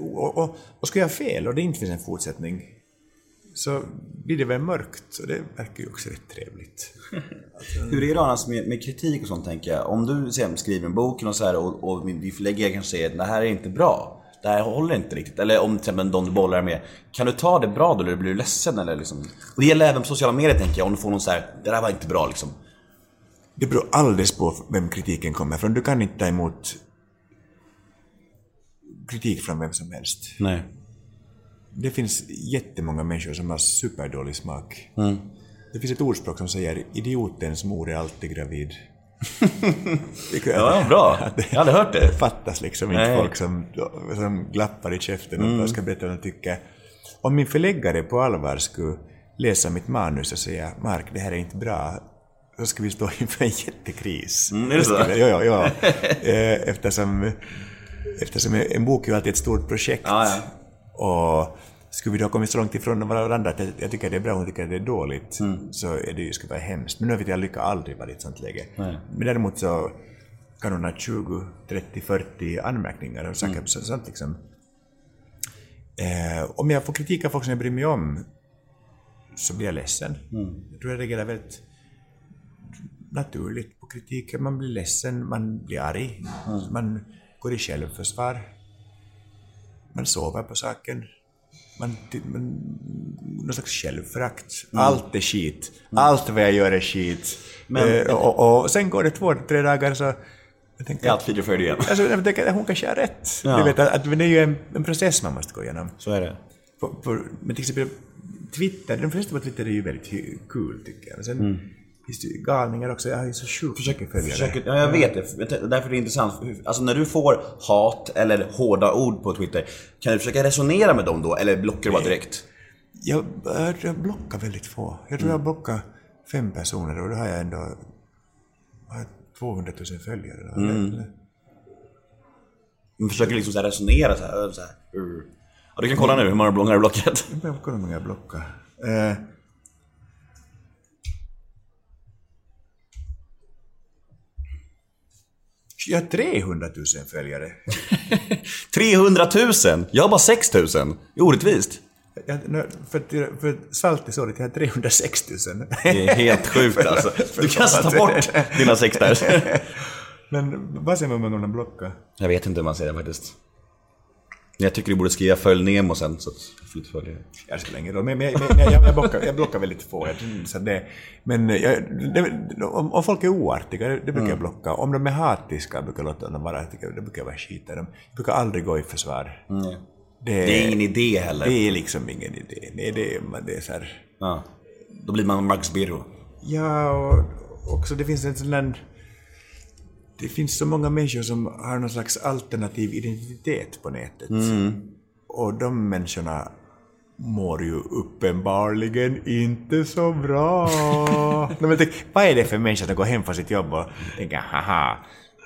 och, och, och ska jag ha fel och det inte finns en fortsättning så blir det väl mörkt och det verkar ju också rätt trevligt. Hur är det annars med, med kritik och sånt tänker jag? Om du sen skriver en bok och, så här, och, och din förläggare kanske säger att det här är inte bra. det här håller inte riktigt. Eller om till exempel de du bollar med. Kan du ta det bra då eller blir du ledsen eller liksom? Och det gäller även på sociala medier tänker jag, om du får någon så här, det där var inte bra liksom. Det beror alldeles på vem kritiken kommer från. Du kan inte ta emot kritik från vem som helst. Nej. Det finns jättemånga människor som har superdålig smak. Mm. Det finns ett ordspråk som säger idiotens mor är alltid gravid. Det- Ja, bra. Jag hade hört det. fattas liksom inte Nej. folk som, som glappar i käften och ska berätta vad de tycker. Om min förläggare på allvar skulle läsa mitt manus och säga Mark, det här är inte bra, då skulle vi stå inför en jättekris. Mm, är det så? Vi- Ja, ja, ja. Eh, Eftersom, eftersom en bok är ju alltid ett stort projekt. Ja, Och skulle vi då ha kommit så långt ifrån varandra att jag, tycker det är bra, hon tycker det är dåligt, Mm. så är det ju skulle vara hemskt. Men nu vet jag, jag lyckas aldrig vara i ett sånt läge. Men däremot så kan hon ha 20, 30, 40 anmärkningar och saker, så, sånt liksom. Eh, om jag får kritik av folk som jag bryr mig om så blir jag ledsen. Jag tror jag reagerar väldigt naturligt på kritik. Man blir ledsen, man blir arg, man går i självförsvar. Man sover på saken. Man, man, någon slags självförakt. Allt är skit. Allt vad jag gör är skit. Men- eh, och, och sen går det två, tre dagar så... Jag tänker, allt frid och fröjd igen. alltså, jag tänker att hon kanske har rätt. Ja. Du vet, att, att det är ju en, en process man måste gå igenom. Så är det. På, på, men till exempel Twitter, de flesta på Twitter är ju väldigt kul tycker jag. Men sen finns det ju galningar också. Jag ju så sjukt mycket följare. Försöker, ja, jag vet det. Därför är det intressant. Alltså när du får hat eller hårda ord på Twitter, kan du försöka resonera med dem då? Eller blockar du bara direkt? Jag, jag, blockar väldigt få. Jag tror jag blockar fem personer och då har jag ändå har jag 200 000 följare. Eller- Man försöker liksom så resonera så här. Så här. Ja, du kan kolla nu hur många har du blockat. Jag kolla hur många jag blockar. Eh, jag har 300 000 följare. 300 000! Jag har bara 6 000. Det är orättvist. Jag, för, för salt är såligt, jag har 306 000. Det är helt sjukt alltså. Du kan ta bort dina sex där. Men vad säger man om man blockar? Jag vet inte hur man säger det faktiskt. Jag tycker du borde skriva följ Nemo sen så att följare. Jag spelar ingen roll, men, men, men jag, jag, jag, blockar, jag blockar väldigt få. Så det, men jag, det, om, om folk är oartiga, det, det brukar jag blocka. Om de är hatiska, brukar jag låta dem vara. Det brukar jag bara skita i dem. Jag brukar aldrig gå i försvar. Det, Det är ingen idé heller. det är liksom ingen idé. Nej, det, man- det är så här... Ja. Då blir man Marcus Birro. Ja, och också det finns en sån där... Det finns så många människor som har någon slags alternativ identitet på nätet. Och de människorna mår ju uppenbarligen inte så bra. Nej, men tänk, vad är det för människa som går hem från sitt jobb och tänker haha,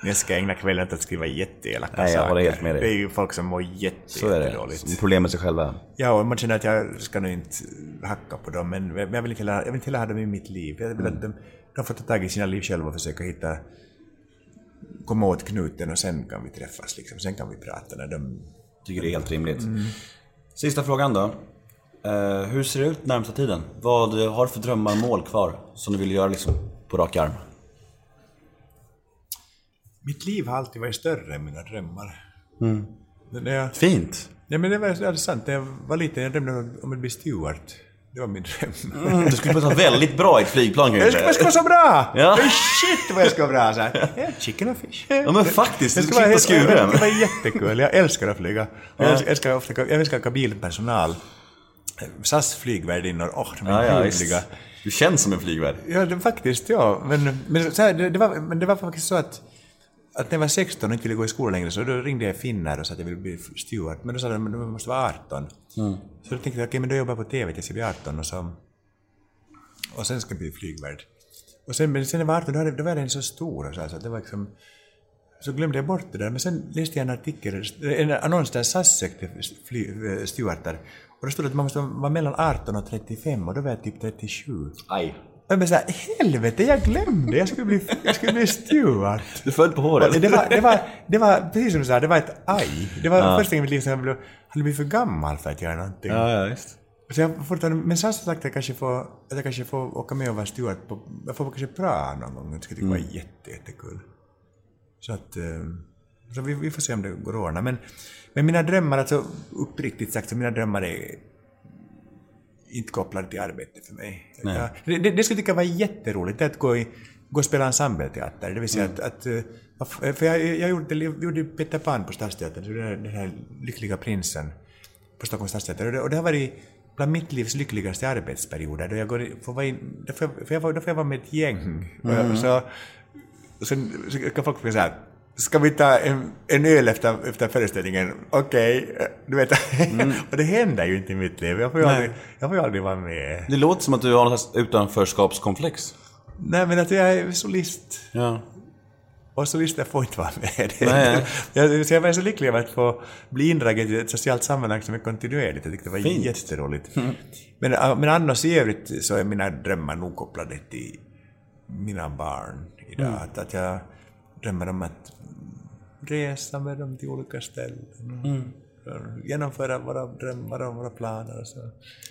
nu ska jag ägna kvällen åt att skriva jätteelaka Nej, jag saker. håller helt med dig. Det är ju folk som mår jätte, jättedåligt. Problem med sig själva. Ja, och man känner att jag ska nog inte hacka på dem, men jag vill inte heller, jag vill inte heller ha dem i mitt liv. Jag vill att de, de får ta tag i sina liv själva och försöka hitta, komma åt knuten och sen kan vi träffas liksom. Sen kan vi prata när de... Tycker det är helt rimligt. Sista frågan då. Eh, hur ser det ut närmsta tiden? Vad har du för drömmar och mål kvar som du vill göra liksom på rak arm? Mitt liv har alltid varit större än mina drömmar. När jag, Fint! ja, men det var, det var sant. När jag var liten jag drömde om att bli steward. Det var min dröm. Mm, du skulle passa väldigt bra i ett flygplan kan jag Jag ska, jag vara så bra! Ja. Shit vad jag ska vara bra! Så här. Chicken och fish. Ja men faktiskt, Det du slipper helt, skuren. det var jättekul. Jag älskar att flyga. Jag älskar, älskar, ofta, jag älskar kabinpersonal. SAS flygvärdinnor, åh, de Ja, är ja, ljuvliga. visst. Du känns som en flygvärd. Ja, det, faktiskt, ja. Men, men, så här, det, det var, men det var faktiskt så att, att när jag var 16 och inte ville gå i skolan längre så då ringde jag Finnair och sa att jag ville bli steward. Men då sa de att du måste vara 18. Så då tänkte jag, okej, men då jobbar jag på TV tills jag blir 18 och så... Och sen ska jag bli flygvärd. Och sen, men sen när jag var 18 då, hade, då var den så stor och så, så det var liksom... Så glömde jag bort det där, men sen läste jag en artikel, en annons där SAS sökte eh, stewarder. Och då stod det att man måste vara mellan 18 och 35 och då var jag typ 37. Aj. Jag bara såhär, helvete jag glömde, jag skulle bli, jag skulle bli steward. Du föll på håret. Det var, det var, det var precis som du sa, det var ett aj. Det var första gången i mitt liv som jag blev, hade blivit för gammal för att göra någonting. Ja, ja, visst. Så jag fortfarande, men SAS har sagt att jag kanske får, att jag kanske får åka med och vara steward på, jag får kanske pröva någon gång, jag skulle tycka det var jätte, jättekul. Så att, eh, Så vi, vi får se om det går att ordna. Men, men mina drömmar, alltså uppriktigt sagt, så mina drömmar är inte kopplade till arbete för mig. Nej. Ja, det, det, det skulle jag tycka var jätteroligt, att gå, i, gå och spela ensembleteater. Det vill säga Mm. att, att eh, för jag, jag gjorde, jag gjorde Peter Pan på Stadsteatern, så den här, den här lyckliga prinsen på Stockholms stadsteater. Och det, och det har varit bland mitt livs lyckligaste arbetsperioder. Då jag går, får vara in, då, får jag, för jag, var- då får jag vara med ett gäng. Mm. jag- så, sen så kan folk säga så Ska vi ta en, en öl efter, efter föreställningen? Okej, eh, du vet. och det händer ju inte i mitt liv. Jag får ju Mm. Aldrig, jag får ju aldrig vara med. Det låter som att du har något utanförskapskomplex. Nej, men att jag är solist. Ja. Och solister får inte vara med. Nej. jag, så jag var så lycklig över att få bli indragen i ett socialt sammanhang som är kontinuerligt. Jag tyckte det var Fint. jätteroligt. Men, äh, men annars i övrigt så är mina drömmar nog kopplade till mina barn idag. Mm. Att, att jag drömmer om att resa med dem till olika ställen. Mm. Genomföra våra drömmar och våra planer. Så.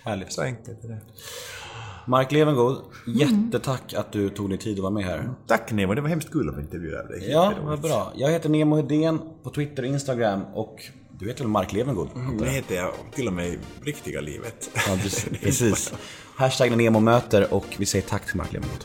Härligt. så enkelt är det. Mark Levengood, jättetack att du tog dig tid att vara med här. Tack Nemo, det var hemskt kul att få intervjua dig. Ja, vad bra. Jag heter Nemo Hedén på Twitter och Instagram och du heter väl Mark Levengood? Det heter jag till och med i riktiga livet. Ja, precis. precis. Hashtag när Nemo möter och vi säger tack till Mark Levengood.